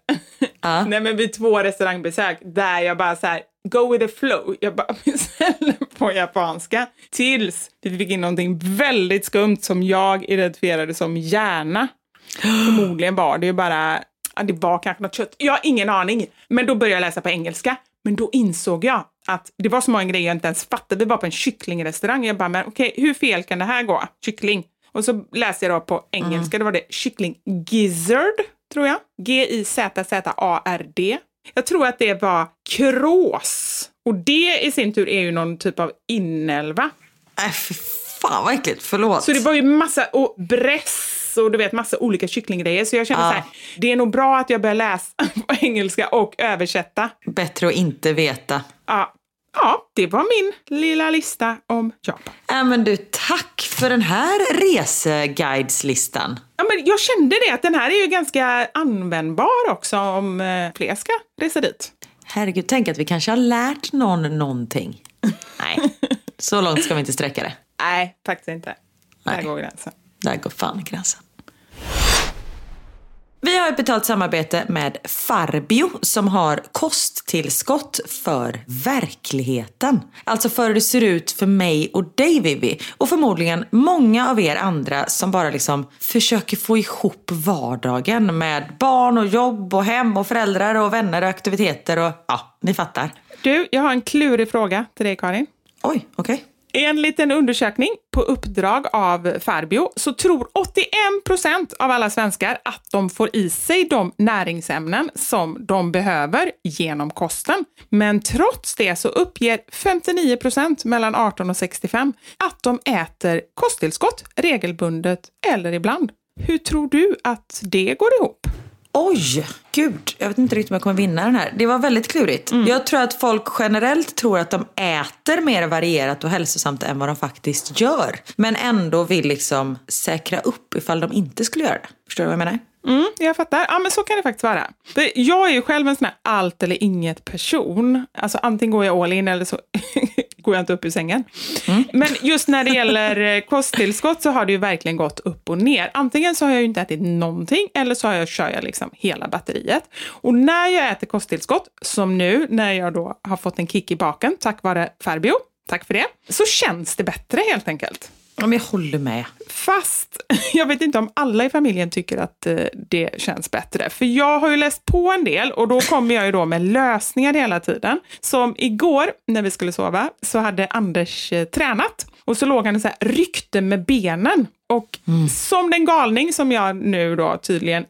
Nej men vid två restaurangbesök där jag bara så här, go with the flow. Jag bara beställer på japanska. Tills vi fick in någonting väldigt skumt som jag identifierade som hjärna. Förmodligen var det ju bara, ja, det var kanske något kött. Jag har ingen aning. Men då började jag läsa på engelska. Men då insåg jag att det var så många grejer jag inte ens fattade. Vi var på en kycklingrestaurang. Jag bara, men okej, hur fel kan det här gå? Kyckling. Och så läste jag då på engelska, då var det kyckling gizzard, tror jag. G-I-Z-Z-A-R-D. Jag tror att det var krås. Och det i sin tur är ju någon typ av inälva. Äh, fy fan vad äckligt, förlåt. Så det var ju massa, och bräss och du vet massa olika kycklinggrejer. Så jag kände Ja. så här, det är nog bra att jag börjar läsa på engelska och översätta. Bättre att inte veta. Ja, ja, det var min lilla lista om Japan. Äh, men du, tack för den här reseguideslistan. Ja, men jag kände det, att den här är ju ganska användbar också om eh, fler ska resa dit. Herregud, tänk att vi kanske har lärt någon någonting. Nej, så långt ska vi inte sträcka det. Nej, faktiskt inte. Där Nej. går gränsen. Där går fan gränsen. Vi har ett betalt samarbete med Farbio som har kosttillskott för verkligheten. Alltså för hur det ser ut för mig och dig Vivi. Och förmodligen många av er andra som bara liksom försöker få ihop vardagen med barn och jobb och hem och föräldrar och vänner och aktiviteter och ja, ni fattar. Du, jag har en klurig fråga till dig Karin. Oj, okej. Enligt en undersökning på uppdrag av Farbio så tror 81 procent av alla svenskar att de får i sig de näringsämnen som de behöver genom kosten. Men trots det så uppger 59 procent mellan 18 och 65 att de äter kosttillskott regelbundet eller ibland. Hur tror du att det går ihop? Oj, gud. Jag vet inte riktigt om jag kommer vinna den här. Det var väldigt klurigt. Jag tror att folk generellt tror att de äter mer varierat och hälsosamt än vad de faktiskt gör. Men ändå vill liksom säkra upp ifall de inte skulle göra det. Förstår du vad jag menar? Mm, jag fattar. Ja, men så kan det faktiskt vara. Jag är ju själv en sån här allt eller inget person. Alltså antingen går jag all in eller så går jag inte upp ur sängen. Men just när det gäller eh, kosttillskott så har det ju verkligen gått upp och ner. Antingen så har jag ju inte ätit någonting eller så har jag, kör jag liksom hela batteriet. Och när jag äter kosttillskott, som nu när jag då har fått en kick i baken tack vare Farbio, tack för det, så känns det bättre helt enkelt. Ja, men jag håller med. Fast jag vet inte om alla i familjen tycker att eh, det känns bättre. För jag har ju läst på en del och då kommer jag ju då med lösningar hela tiden. Som igår när vi skulle sova så hade Anders eh, tränat och så låg han och så här ryckte med benen. Och som den galning som jag nu då tydligen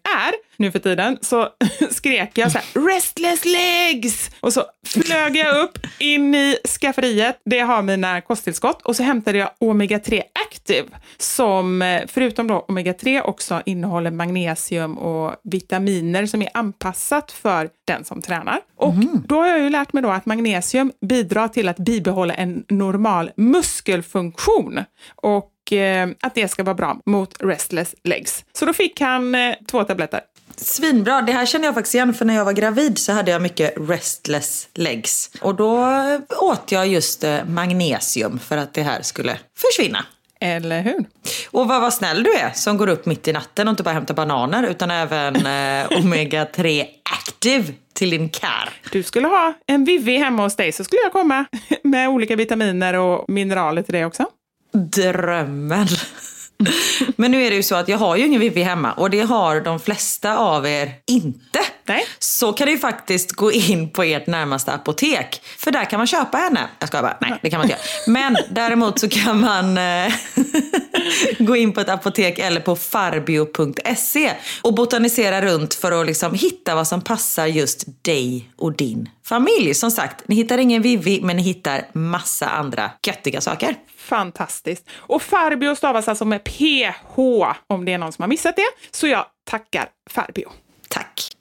nu för tiden så skrek jag så här restless legs och så flög jag upp in i skafferiet. Det har mina kosttillskott och så hämtade jag Omega-3 Active som eh, förutom då Omega-3 också innehåller magnesium och vitaminer som är anpassat för den som tränar. Och då har jag ju lärt mig då att magnesium bidrar till att bibehålla en normal muskelfunktion och eh, att det ska vara bra mot restless legs. Så då fick han eh, två tabletter. Svinbra. Det här känner jag faktiskt igen för när jag var gravid så hade jag mycket restless legs. Och då åt jag just eh, magnesium för att det här skulle försvinna. Eller hur? Och vad, vad snäll du är som går upp mitt i natten och inte bara hämtar bananer utan även eh, Omega-3 Active till din kar. Du skulle ha en Vivi hemma hos dig så skulle jag komma med olika vitaminer och mineraler till dig också. Drömmen. Men nu är det ju så att jag har ju ingen Vivi hemma och det har de flesta av er inte. Nej. Så kan du faktiskt gå in på ert närmaste apotek. För där kan man köpa henne. Jag ska bara, nej det kan man inte göra. Men däremot så kan man eh, gå in på ett apotek eller på farbio.se och botanisera runt för att liksom hitta vad som passar just dig och din familj. Som sagt, ni hittar ingen Vivi men ni hittar massa andra göttiga saker. Fantastiskt. Och Farbio stavas alltså med PH om det är någon som har missat det. Så jag tackar Farbio. Tack.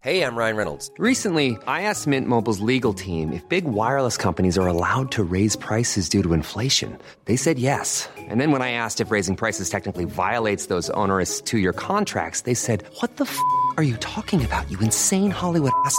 Hey, I'm Ryan Reynolds. Recently, I asked Mint Mobile's legal team if big wireless companies are allowed to raise prices due to inflation. They said yes. And then when I asked if raising prices technically violates those onerous two year contracts, they said, What the f are you talking about, you insane Hollywood ass?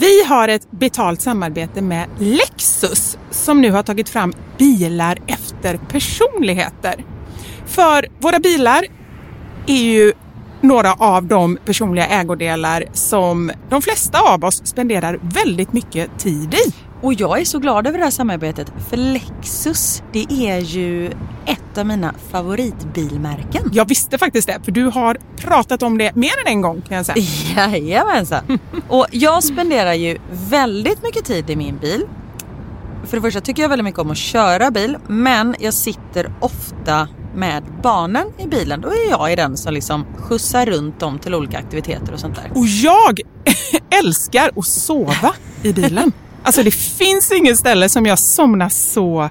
Vi har ett betalt samarbete med Lexus som nu har tagit fram bilar efter personligheter. För våra bilar är ju några av de personliga ägodelar som de flesta av oss spenderar väldigt mycket tid i. Och jag är så glad över det här samarbetet för Lexus det är ju ett av mina favoritbilmärken. Jag visste faktiskt det, för du har pratat om det mer än en gång kan jag säga. Jajamensan. Och jag spenderar ju väldigt mycket tid i min bil. För det första tycker jag väldigt mycket om att köra bil men jag sitter ofta med barnen i bilen. Då är jag i den som liksom skjutsar runt dem till olika aktiviteter och sånt där. Och jag älskar att sova i bilen. Alltså det finns inget ställe som jag somnar så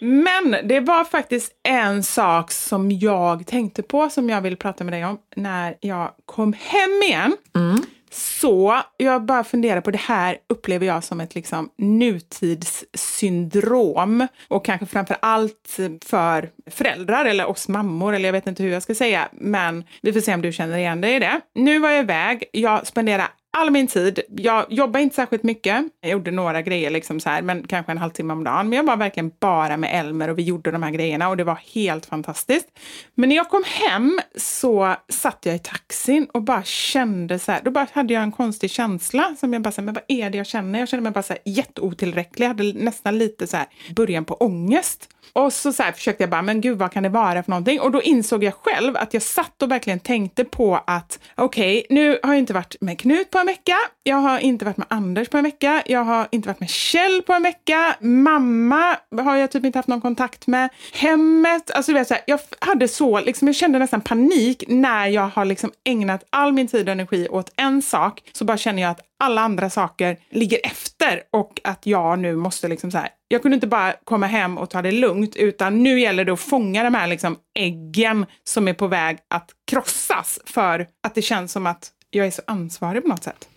Men det var faktiskt en sak som jag tänkte på som jag vill prata med dig om när jag kom hem igen. Mm. Så jag bara funderar på det här upplever jag som ett liksom nutidssyndrom och kanske framför allt för föräldrar eller oss mammor eller jag vet inte hur jag ska säga men vi får se om du känner igen dig i det. Nu var jag iväg, jag spenderar all min tid. Jag jobbade inte särskilt mycket. Jag gjorde några grejer, liksom så här, men kanske en halvtimme om dagen. Men jag var verkligen bara med Elmer och vi gjorde de här grejerna och det var helt fantastiskt. Men när jag kom hem så satt jag i taxin och bara kände så här, då bara hade jag en konstig känsla som jag bara så här, men vad är det jag känner? Jag kände mig bara så här jätteotillräcklig. Jag hade nästan lite så här början på ångest. Och så, så här försökte jag bara, men gud vad kan det vara för någonting? Och då insåg jag själv att jag satt och verkligen tänkte på att okej, okay, nu har jag inte varit med Knut på en vecka. Jag har inte varit med Anders på en vecka. Jag har inte varit med Kjell på en vecka. Mamma har jag typ inte haft någon kontakt med. Hemmet, alltså du vet så här, jag hade så, liksom, jag kände nästan panik när jag har liksom ägnat all min tid och energi åt en sak. Så bara känner jag att alla andra saker ligger efter och att jag nu måste liksom så här, jag kunde inte bara komma hem och ta det lugnt utan nu gäller det att fånga de här liksom äggen som är på väg att krossas för att det känns som att jag är så ansvarig på något sätt.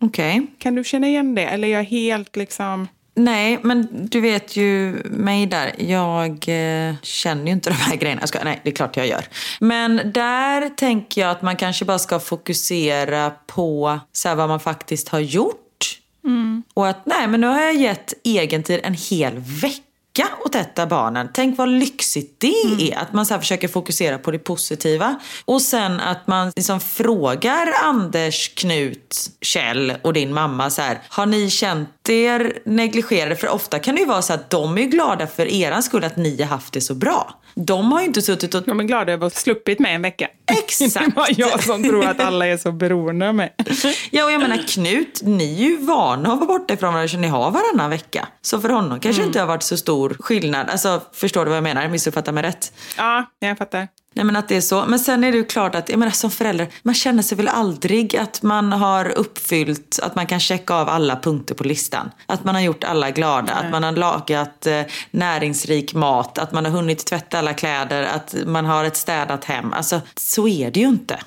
Okej. Okay. Kan du känna igen det? Eller är jag helt liksom... Nej, men du vet ju mig där. Jag eh, känner ju inte de här grejerna. Ska, nej, det är klart jag gör. Men där tänker jag att man kanske bara ska fokusera på så här, vad man faktiskt har gjort. Mm. Och att nej, men nu har jag gett egentid en hel vecka vecka åt ett av barnen. Tänk vad lyxigt det mm. är. Att man så försöker fokusera på det positiva. Och sen att man liksom frågar Anders, Knut, Kjell och din mamma så här. Har ni känt er negligerade? För ofta kan det ju vara så att de är glada för eran skull att ni har haft det så bra. De har ju inte suttit och... De är glada över att ha sluppit med en vecka. Exakt. det var jag som tror att alla är så beroende av mig. ja, och jag menar Knut, ni är ju vana att vara borta ifrån varandra så ni har varannan vecka. Så för honom kanske mm. inte har varit så stor skillnad. Alltså, förstår du vad jag menar? Missuppfattar mig rätt? Ja, jag fattar. Nej men att det är så. Men sen är det ju klart att, jag menar som förälder, man känner sig väl aldrig att man har uppfyllt, att man kan checka av alla punkter på listan. Att man har gjort alla glada, Nej. att man har lagat eh, näringsrik mat, att man har hunnit tvätta alla kläder, att man har ett städat hem. Alltså så är det ju inte.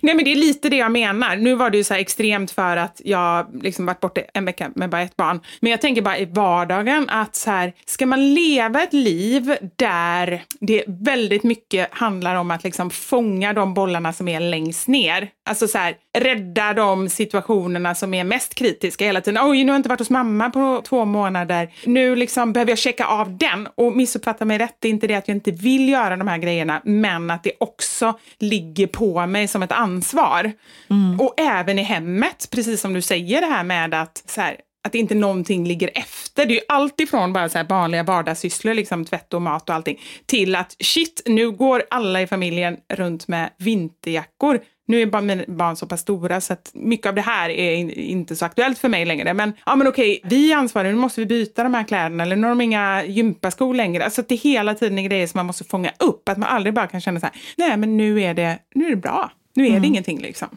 Nej men det är lite det jag menar. Nu var det ju så extremt för att jag liksom varit borta en vecka med bara ett barn. Men jag tänker bara i vardagen att så här, ska man leva ett liv där det väldigt mycket handlar om att liksom fånga de bollarna som är längst ner. Alltså så här, rädda de situationerna som är mest kritiska hela tiden. Oj, nu har jag inte varit hos mamma på två månader. Nu liksom behöver jag checka av den. Och missuppfatta mig rätt, det är inte det att jag inte vill göra de här grejerna, men att det också ligger på mig som ett ansvar. Mm. Och även i hemmet, precis som du säger det här med att så här, att inte någonting ligger efter. Det är ju allt ifrån bara så här vanliga vardagssysslor, liksom tvätt och mat och allting, till att shit, nu går alla i familjen runt med vinterjackor. Nu är bara mina barn så pass stora så att mycket av det här är inte så aktuellt för mig längre. Men ja, men okej, vi är ansvariga, nu måste vi byta de här kläderna eller nu har de inga gympaskor längre. Alltså att det hela tiden är grejer som man måste fånga upp. Att man aldrig bara kan känna så här, nej men nu är det, nu är det bra. Nu är det mm. ingenting liksom.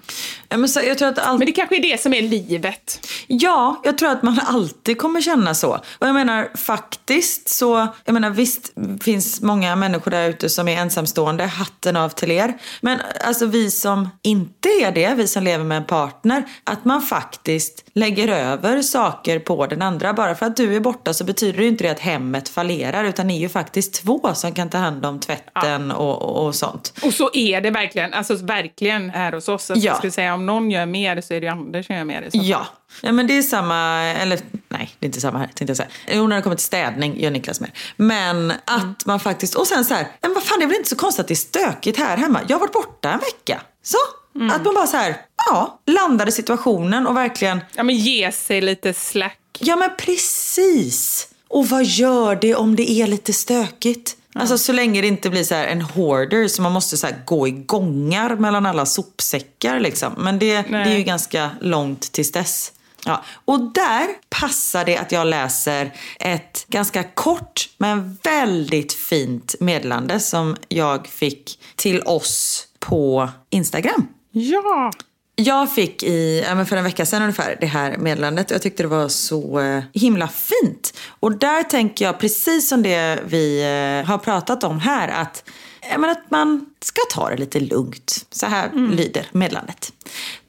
men, så, jag tror att all... men det kanske är det som är livet. Ja, jag tror att man alltid kommer känna så. Och jag menar faktiskt så, jag menar visst finns många människor där ute som är ensamstående, hatten av till er. Men alltså vi som inte är det, vi som lever med en partner, att man faktiskt lägger över saker på den andra. Bara för att du är borta så betyder det inte det att hemmet fallerar, utan ni är ju faktiskt två som kan ta hand om tvätten ja. och, och, och sånt. Och så är det verkligen, alltså verkligen verkligen är hos oss. Att Ja. jag skulle säga om någon gör mer så är det ju Anders som gör mer. Ja. ja, men det är samma, eller nej, det är inte samma här tänkte jag säga. Jo, när det kommer till städning gör Niklas med. Men att man faktiskt, och sen så här, men vad fan det är väl inte så konstigt att det är stökigt här hemma. Jag har varit borta en vecka. Så, att man bara så här, ja, landar i situationen och verkligen, Ja, men ge sig lite slack. ja men precis. Och vad gör det om det är lite stökigt? Alltså så länge det inte blir så här en hoarder så man måste så gå i gångar mellan alla sopsäckar liksom. Men det, det är ju ganska långt tills dess. Ja. Och där passar det att jag läser ett ganska kort men väldigt fint meddelande som jag fick till oss på Instagram. Ja! Jag fick i, ja, för en vecka sedan ungefär det här meddelandet och jag tyckte det var så eh, himla fint. Och där tänker jag precis som det vi eh, har pratat om här att, men att man ska ta det lite lugnt. Så här lyder meddelandet.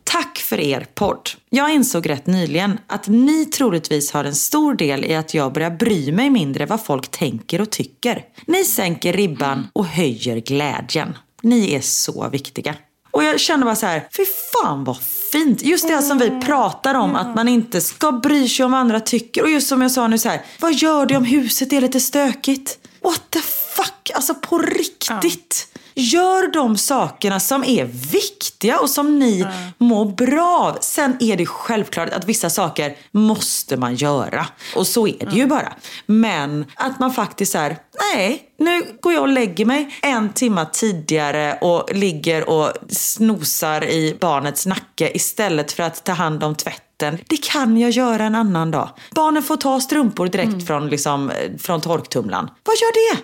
Tack för er podd. Jag insåg rätt nyligen att ni troligtvis har en stor del i att jag börjar bry mig mindre vad folk tänker och tycker. Ni sänker ribban och höjer glädjen. Ni är så viktiga. Och jag känner bara så här, fy fan vad fint. Just det här som vi pratar om, att man inte ska bry sig om vad andra tycker. Och just som jag sa nu så här, vad gör det om huset är lite stökigt? What the fuck, alltså på riktigt. Gör de sakerna som är viktiga och som ni mår bra av. Sen är det självklart att vissa saker måste man göra. Och så är det ju bara. Men att man faktiskt är, nej, nu går jag och lägger mig en timma tidigare och ligger och snosar i barnets nacke istället för att ta hand om tvätten. Det kan jag göra en annan dag. Barnen får ta strumpor direkt från, liksom, eh, från torktumlaren. Vad gör det?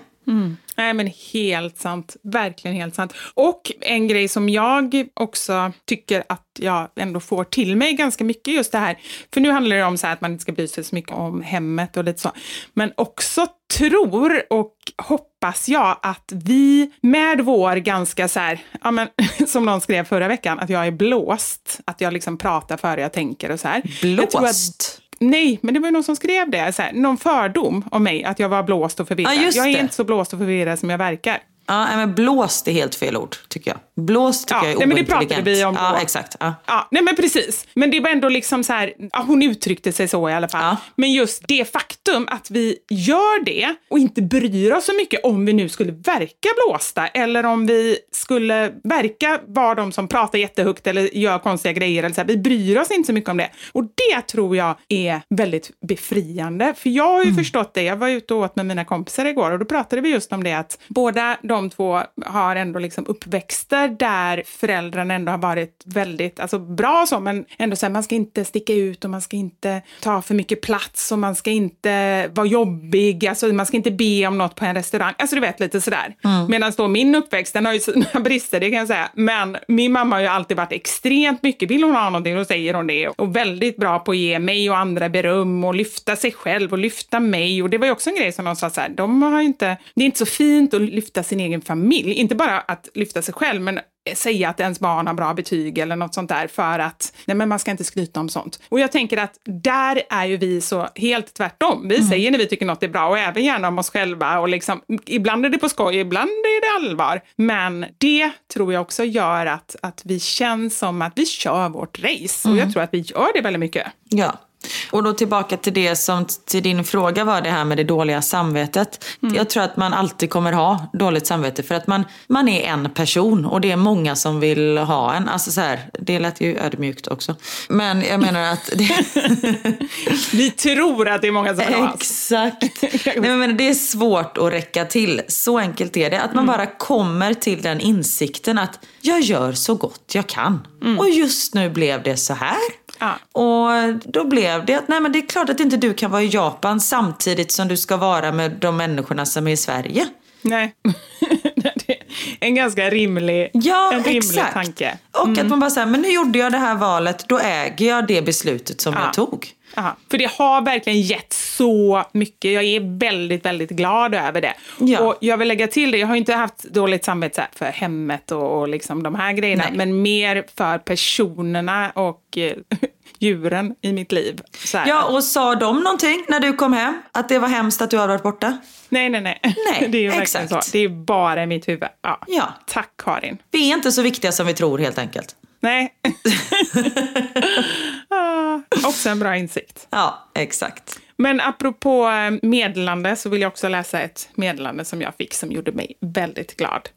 Nej men helt sant. Verkligen helt sant. Och en grej som jag också tycker att jag ändå får till mig ganska mycket just det här. För nu handlar det om så här att man inte ska bry sig så mycket om hemmet och lite så. Men också tror och hoppas jag att vi med vår ganska så här, ja men som någon skrev förra veckan, att jag är blåst. Att jag liksom pratar före jag tänker och så här. Jag tror att- Blåst? Nej, men det var ju någon som skrev det. Så här, någon fördom om mig, att jag var blåst och förvirrad. Just jag är det. inte så blåst och förvirrad som jag verkar. Ja, men blåst är helt fel ord, tycker jag. Blåst tycker Ja, jag är nej, men det pratade vi om Ja, då. exakt. Ja. Ja, nej men precis. Men det var ändå liksom så här, ja, hon uttryckte sig så i alla fall. Ja. Men just det faktum att vi gör det och inte bryr oss så mycket om vi nu skulle verka blåsta eller om vi skulle verka vara de som pratar jättehögt eller gör konstiga grejer. Eller så här. Vi bryr oss inte så mycket om det. Och det tror jag är väldigt befriande. För jag har ju förstått det. Jag var ute och åt med mina kompisar igår och då pratade vi just om det att båda de två har ändå liksom uppväxter där föräldrarna ändå har varit väldigt alltså bra så, men ändå så här, man ska inte sticka ut och man ska inte ta för mycket plats och man ska inte vara jobbig, alltså man ska inte be om något på en restaurang. Alltså du vet lite sådär. Medan då min uppväxt, den har ju sina brister, det kan jag säga. Men min mamma har ju alltid varit extremt mycket, vill hon ha någonting då säger hon det. Och väldigt bra på att ge mig och andra beröm och lyfta sig själv och lyfta mig. Och det var ju också en grej som de sa så här, de har ju inte, det är inte så fint att lyfta sin egen familj. Inte bara att lyfta sig själv, men säga att ens barn har bra betyg eller något sånt där för att nej men man ska inte skryta om sånt. Och jag tänker att där är ju vi så helt tvärtom. Vi säger när vi tycker något är bra och även gärna om oss själva och liksom ibland är det på skoj, ibland är det allvar. Men det tror jag också gör att, att vi känns som att vi kör vårt race och jag tror att vi gör det väldigt mycket. Ja. Och då tillbaka till det som till din fråga var det här med det dåliga samvetet. Jag tror att man alltid kommer ha dåligt samvete för att man, man är en person och det är många som vill ha en. Alltså så här, det lät ju ödmjukt också. Men jag menar att det, Vi tror att det är många som vill ha. Exakt. Nej, men det är svårt att räcka till. Så enkelt är det. Att man bara kommer till den insikten att jag gör så gott jag kan. Och just nu blev det så här. Ja. Och då blev det att nej, men det är klart att inte du kan vara i Japan samtidigt som du ska vara med de människorna som är i Sverige. Nej. en ganska rimlig, Ja, en rimlig exakt. tanke. Och att man bara säger, men nu gjorde jag det här valet, då äger jag det beslutet som Ja. jag tog. Aha. För det har verkligen gett så mycket. Jag är väldigt, väldigt glad över det. Ja. Och jag vill lägga till det, jag har inte haft dåligt samvete för hemmet och, och liksom de här grejerna, Nej. men mer för personerna och eh, djuren i mitt liv. Ja, och sa de någonting när du kom hem? Att det var hemskt att du hade varit borta? Nej, nej, nej. Nej, det är ju verkligen exakt. Det är bara i mitt huvud. Ja. Ja. Tack Karin. Vi är inte så viktiga som vi tror helt enkelt. Nej. ah, också en bra insikt. Ja, exakt. Men apropå eh, meddelande så vill jag också läsa ett meddelande som jag fick som gjorde mig väldigt glad.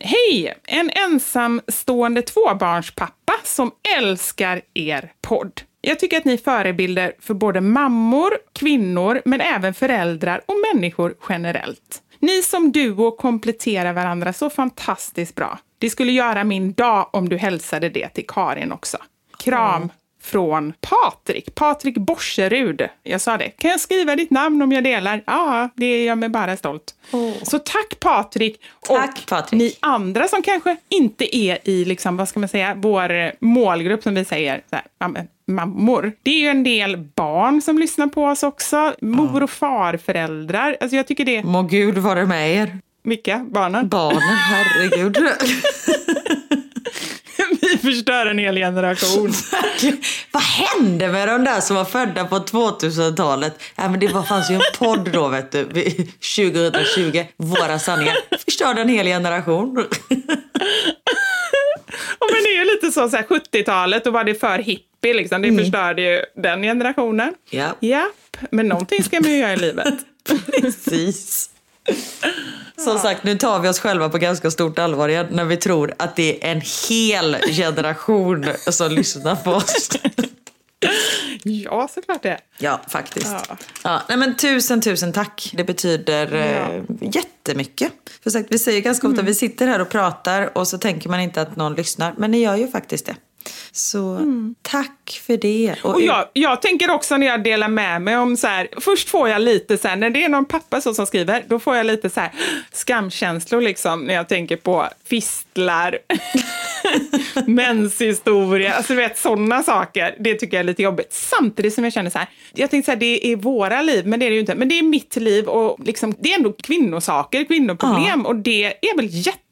Hej! En ensamstående tvåbarnspappa som älskar er podd. Jag tycker att ni är förebilder för både mammor, kvinnor, men även föräldrar och människor generellt. Ni som duo kompletterar varandra så fantastiskt bra. Det skulle göra min dag om du hälsade det till Karin också. Kram från Patrik. Patrik Borserud. Jag sa det. Kan jag skriva ditt namn om jag delar? Ja, det gör mig bara stolt. Så tack Patrik. Tack, och Patrik. ni andra som kanske inte är i, liksom, vad ska man säga, vår målgrupp som vi säger, så här, ja, men, mammor. Det är ju en del barn som lyssnar på oss också. Mor och farföräldrar. Alltså jag tycker det... Må Gud vara med er. Vilka? Barnen? Barnen, herregud. vi förstör en hel generation. Vad hände med de där som var födda på 2000-talet? Ja, men det var, fanns ju en podd då, vet du, vid 2020. Våra sanningar. Förstörde en hel generation. Ja, men det är ju lite så, så här, 70-talet, då var det för hippie, liksom. det förstörde ju den generationen. Ja. Japp, men någonting ska man ju göra i livet. Precis. Som sagt, nu tar vi oss själva på ganska stort allvar igen när vi tror att det är en hel generation som lyssnar på oss. Ja, såklart det. Ja, faktiskt. Ja. Ja. nej, men tusen, tusen tack. Det betyder eh, jättemycket. För sagt, vi säger ganska ofta, vi sitter här och pratar och så tänker man inte att någon lyssnar. Men ni gör ju faktiskt det. Så tack för det. Och jag, jag tänker också när jag delar med mig om så här, först får jag lite så här, när det är någon pappa så som skriver, då får jag lite så här skamkänslor liksom när jag tänker på fistlar, menshistoria, alltså du vet sådana saker. Det tycker jag är lite jobbigt. Samtidigt som jag känner så här, jag tänkte så här, det är våra liv, men det är det ju inte. Men det är mitt liv och liksom, det är ändå kvinnosaker, kvinnoproblem och det är väl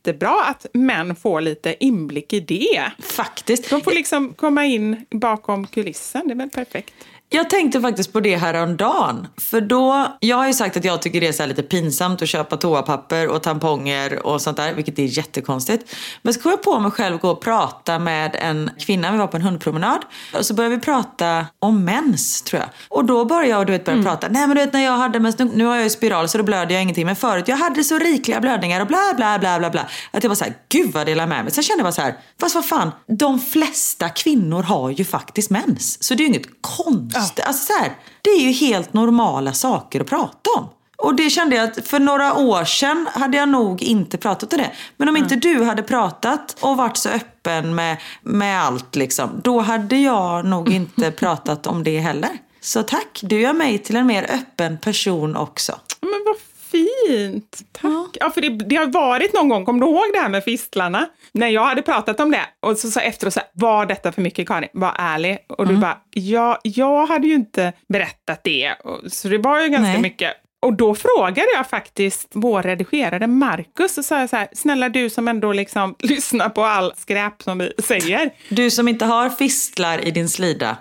jättebra att män får lite inblick i det. Faktiskt. De får liksom komma in bakom kulissen, det är väl perfekt. Jag tänkte faktiskt på det här om dagen. För då, jag har ju sagt att jag tycker det är lite pinsamt att köpa toapapper och tamponger och sånt där, vilket är jättekonstigt. Men så kom jag på mig själv gå och prata med en kvinna, vi var på en hundpromenad. Och så började vi prata om mens, tror jag. Och då började jag du vet, börja prata, nej men du vet när jag hade mens, nu, nu har jag ju spiral så då blöder jag ingenting. Men förut, jag hade så rikliga blödningar och bla bla bla bla bla. Att jag var så här, gud vad delar med mig. Sen kände jag bara så här, fast vad fan, de flesta kvinnor har ju faktiskt mens. Så det är ju inget konstigt. Alltså så här, det är ju helt normala saker att prata om. Och det kände jag att för några år sedan hade jag nog inte pratat om det. Men om inte du hade pratat och varit så öppen med, med allt liksom, då hade jag nog inte pratat om det heller. Så tack, du gör mig till en mer öppen person också. Men vad fint! Tack. Ja, för det, det har varit någon gång, kommer du ihåg det här med fistlarna? När jag hade pratat om det och så sa efteråt så här, var detta för mycket Karin? Var ärlig. Och du bara, ja, jag hade ju inte berättat det. Så det var ju ganska Nej. mycket. Och då frågade jag faktiskt vår redigerare Marcus och sa så här, snälla du som ändå liksom lyssnar på all skräp som vi säger. Du som inte har fistlar i din slida.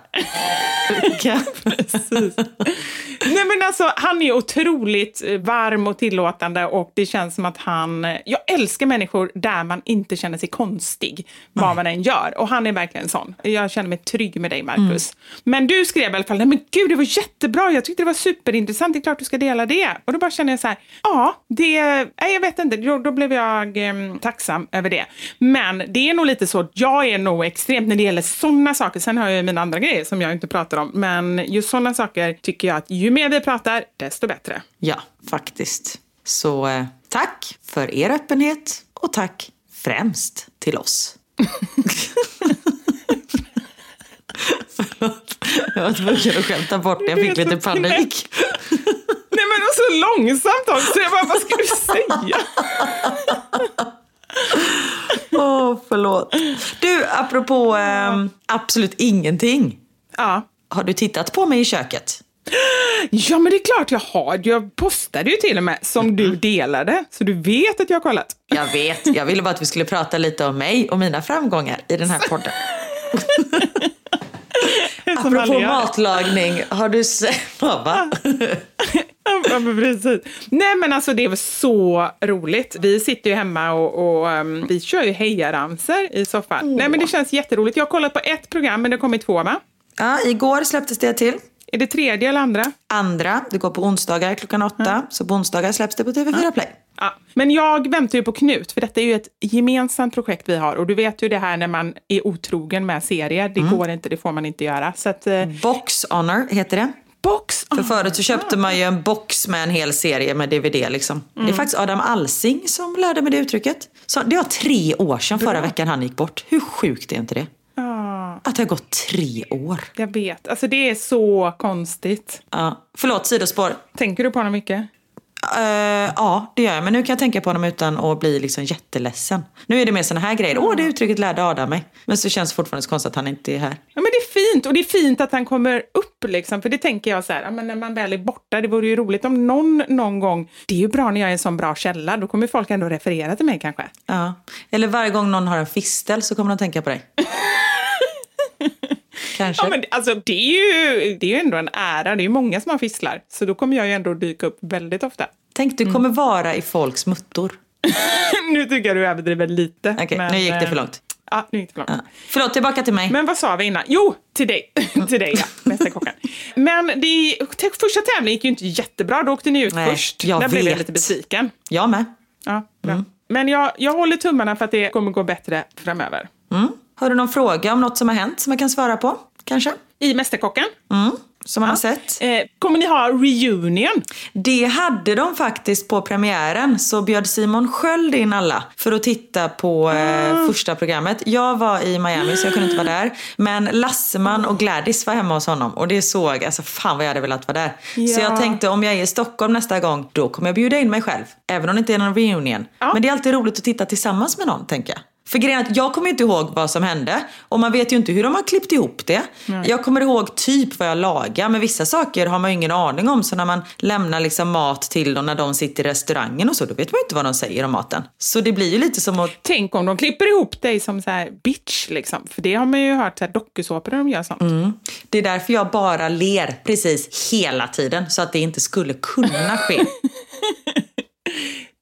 Nej men alltså, han är otroligt varm och tillåtande och det känns som att han... Jag älskar människor där man inte känner sig konstig, vad man än gör. Och han är verkligen sån. Jag känner mig trygg med dig, Marcus. Men du skrev i alla fall, nej men gud, det var jättebra, jag tyckte det var superintressant, det är klart du ska dela det. Och då bara känner jag så här, ja, det... Nej, jag vet inte, då, då blev jag eh, tacksam över det. Men det är nog lite så, jag är nog extremt när det gäller sådana saker. Sen har jag ju mina andra grejer som jag inte pratar om. Men just sådana saker tycker jag att ju mer vi pratar, desto bättre. Ja, faktiskt. Så eh, tack för er öppenhet och tack främst till oss. Förlåt, jag var tvungen att skämta bort det. Jag fick lite panik. Nej men och så långsamt också. Jag bara, vad ska du säga? Åh, förlåt. Du, apropå ehm, absolut ingenting. Ja. Har du tittat på mig i köket? ja, men det är klart jag har. Jag postade ju till och med som du delade. Så du vet att jag har kollat. Jag vet, jag ville bara att vi skulle prata lite om mig och mina framgångar i den här podden. som Apropå matlagning, har du sett... Va? Ja, men precis. Nej, men alltså det var så roligt. Vi sitter ju hemma och, och um, vi kör ju hejaramsor i soffan. Nej, men det känns jätteroligt. Jag har kollat på ett program, men det kommer två, va? Ja, igår släpptes det till. Är det tredje eller andra? Andra, det går på onsdagar klockan åtta. Så på onsdagar släpps det på TV4 Play. Ja, men jag väntar ju på Knut, för detta är ju ett gemensamt projekt vi har. Och du vet ju det här när man är otrogen med serier. Det går inte, det får man inte göra. Så att, eh, Box Honor heter det. box! För förut så köpte man ju en box med en hel serie med DVD liksom. Det är faktiskt Adam Alsing som lärde mig det uttrycket. Så det var tre år sedan förra veckan han gick bort. Hur sjukt är inte det? Ja, Att det har gått tre år. jag vet. Alltså det är så konstigt. Ja. Förlåt, sidospår. Tänker du på honom mycket? Eh, ja, det gör jag. Men nu kan jag tänka på honom utan att bli liksom jätteledsen. Nu är det mer såna här grejer. Åh, det uttrycket lärde Adam mig. Men så känns det fortfarande så konstigt att han inte är här. Ja, men det är fint och det är fint att han kommer upp liksom. För det tänker jag så här, ja, men när man väl är borta, det vore ju roligt om någon någon gång, det är ju bra när jag är en sån bra källa, då kommer folk ändå referera till mig kanske. Ja. Eller varje gång någon har en fistel så kommer de tänka på dig. Kanske. Ja, men alltså, det, är ju, det är ju ändå en ära, det är ju många som har fisslar. Så då kommer jag ju ändå dyka upp väldigt ofta. Tänk, du kommer vara i folks muttor. nu tycker jag du överdriver lite. Okej, men, nu gick det för eh, långt. Ja, nu gick det för långt. Ja. Förlåt, tillbaka till mig. Men vad sa vi innan? Jo, till dig. till dig, ja. Mästerkocken. Men det, första tävlingen gick ju inte jättebra. Då åkte ni ut Nej, först. jag Där blev jag vet. lite besviken. Jag med. Ja, bra. Men jag, jag håller tummarna för att det kommer gå bättre framöver. Mm. Har du någon fråga om något som har hänt som jag kan svara på? Kanske? I Mästerkocken Mm. Som man har sett? eh, kommer ni ha reunion. Det hade de faktiskt på premiären. Så bjöd Simon Sköld in alla för att titta på eh, första programmet. Jag var i Miami så jag kunde inte vara där. Men Lasseman och Gladys var hemma hos honom. Och det såg, alltså fan vad jag hade velat vara där. Så Ja. jag tänkte om jag är i Stockholm nästa gång, då kommer jag bjuda in mig själv. Även om det inte är någon reunion. Ja. Men det är alltid roligt att titta tillsammans med någon, tänker jag. För grejen är att jag kommer inte ihåg vad som hände och man vet ju inte hur de har klippt ihop det. Jag kommer ihåg typ vad jag lagar men vissa saker har man ju ingen aning om. Så när man lämnar liksom mat till dem när de sitter i restaurangen och så, då vet man ju inte vad de säger om maten. Så det blir ju lite som att Tänk om de klipper ihop dig som så här bitch, liksom. För det har man ju hört så dokusåpor där de gör sånt. det är därför jag bara ler precis hela tiden så att det inte skulle kunna ske.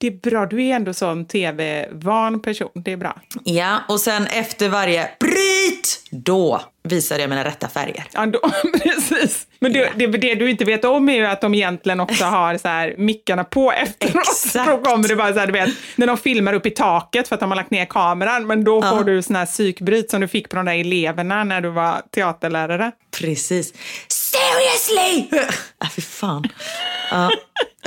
Det är bra, du är ändå sån tv-van person. Det är bra. ja, och sen efter varje bryt, då visar jag mina rätta färger. Ja, då, precis. Men det, det, det du inte vet om är ju att de egentligen också har så här mickarna på efteråt. Exakt. Då kommer det bara så här, du vet, när de filmar upp i taket för att de har lagt ner kameran. Men då får du sån här psykbryt som du fick på de där eleverna när du var teaterlärare. Precis. Seriously! äh, fy fan. Ja,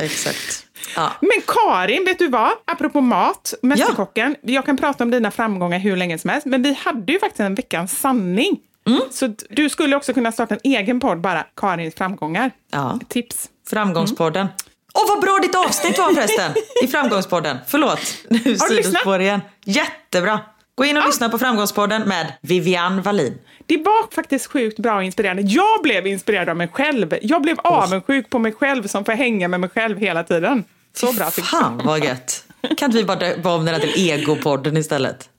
exakt. Ja. Men Karin, vet du vad? Apropå mat, Mästerkocken. Jag kan prata om dina framgångar hur länge som helst, men vi hade ju faktiskt en veckans sanning. Mm. Så du skulle också kunna starta en egen podd bara, Karins framgångar. Ja. Tips. Framgångspodden. Åh, vad bra ditt avsnitt var förresten! I Framgångspodden. Förlåt, nu sidospår igen. Jättebra! Gå in och lyssna på Framgångspodden med Vivian Wallin. Det var faktiskt sjukt bra och inspirerande. Jag blev inspirerad av mig själv. Jag blev avundsjuk på mig själv som får hänga med mig själv hela tiden. Så bra tycker jag. Fan vad gött. Kan inte vi bara döpa om den här till Egopodden istället?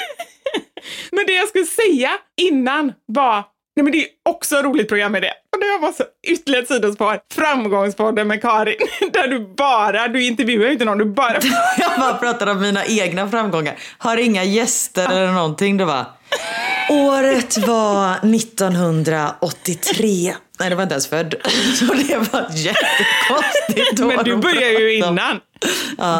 Men det jag skulle säga innan var, nej men det är också ett roligt program med det. Och det var så ytterligare ett sidospår. Framgångspodden med Karin. Där du bara, du intervjuar ju inte någon, du bara... Jag bara pratar om mina egna framgångar. Har inga gäster eller någonting. Det var... Året var 1983. Nej, det var inte ens född. Så det var jättekonstigt. år Men du började ju innan.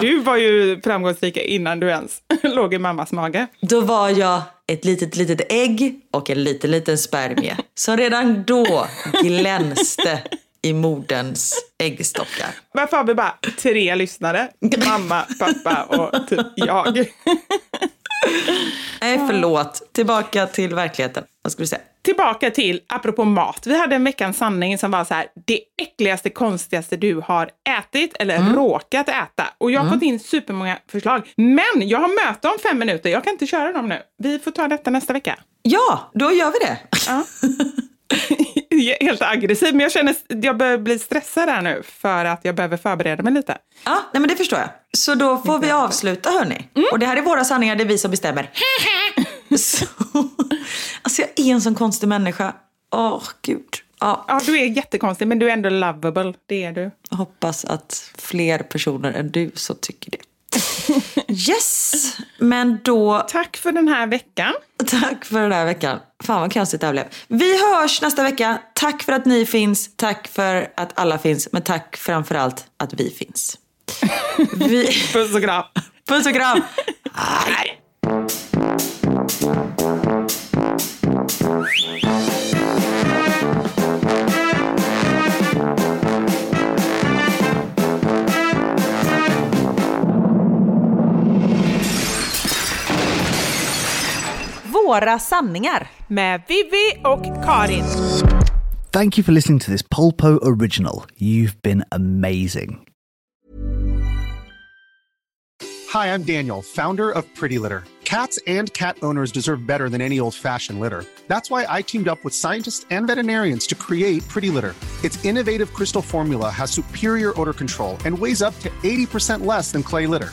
Du var ju framgångsrik innan du ens låg i mammas mage. Då var jag ett litet, litet ägg och en liten, liten spermie. Som redan då glänste i moderns äggstockar. Varför har vi bara tre lyssnare? Mamma, pappa och typ jag. Nej, förlåt. Tillbaka till verkligheten. Vad skulle du säga? Tillbaka till, apropå mat. Vi hade en veckans sanning som var så här, det äckligaste, konstigaste du har ätit eller råkat äta. Och jag har fått in supermånga förslag. Men jag har möte om fem minuter, jag kan inte köra dem nu. Vi får ta detta nästa vecka. Ja, då gör vi det. Ja. Helt aggressiv, men jag känner att jag börjar bli stressad här nu för att jag behöver förbereda mig lite. Ja, nej men det förstår jag. Så då får vi avsluta hörni. Och det här är våra sanningar, det är vi som bestämmer. Så, alltså jag är en sån konstig människa. Åh, gud. Ja, Ja, du är jättekonstig, men du är ändå lovable. Det är du. jag hoppas att fler personer än du så tycker det. yes! Men då, Tack för den här veckan. tack för den här veckan. Fan vad konstigt det här blev. Vi hörs nästa vecka. Tack för att ni finns. Tack för att alla finns. Men tack framför allt att vi finns. Vi... Puss och kram. Puss och kram! Våra sanningar. Med Vivi och Karin. Thank you for listening to this Polpo original. You've been amazing. Hi, I'm Daniel, founder of Pretty Litter. Cats and cat owners deserve better than any old fashioned litter. That's why I teamed up with scientists and veterinarians to create Pretty Litter. Its innovative crystal formula has superior odor control and weighs up to 80% less than clay litter.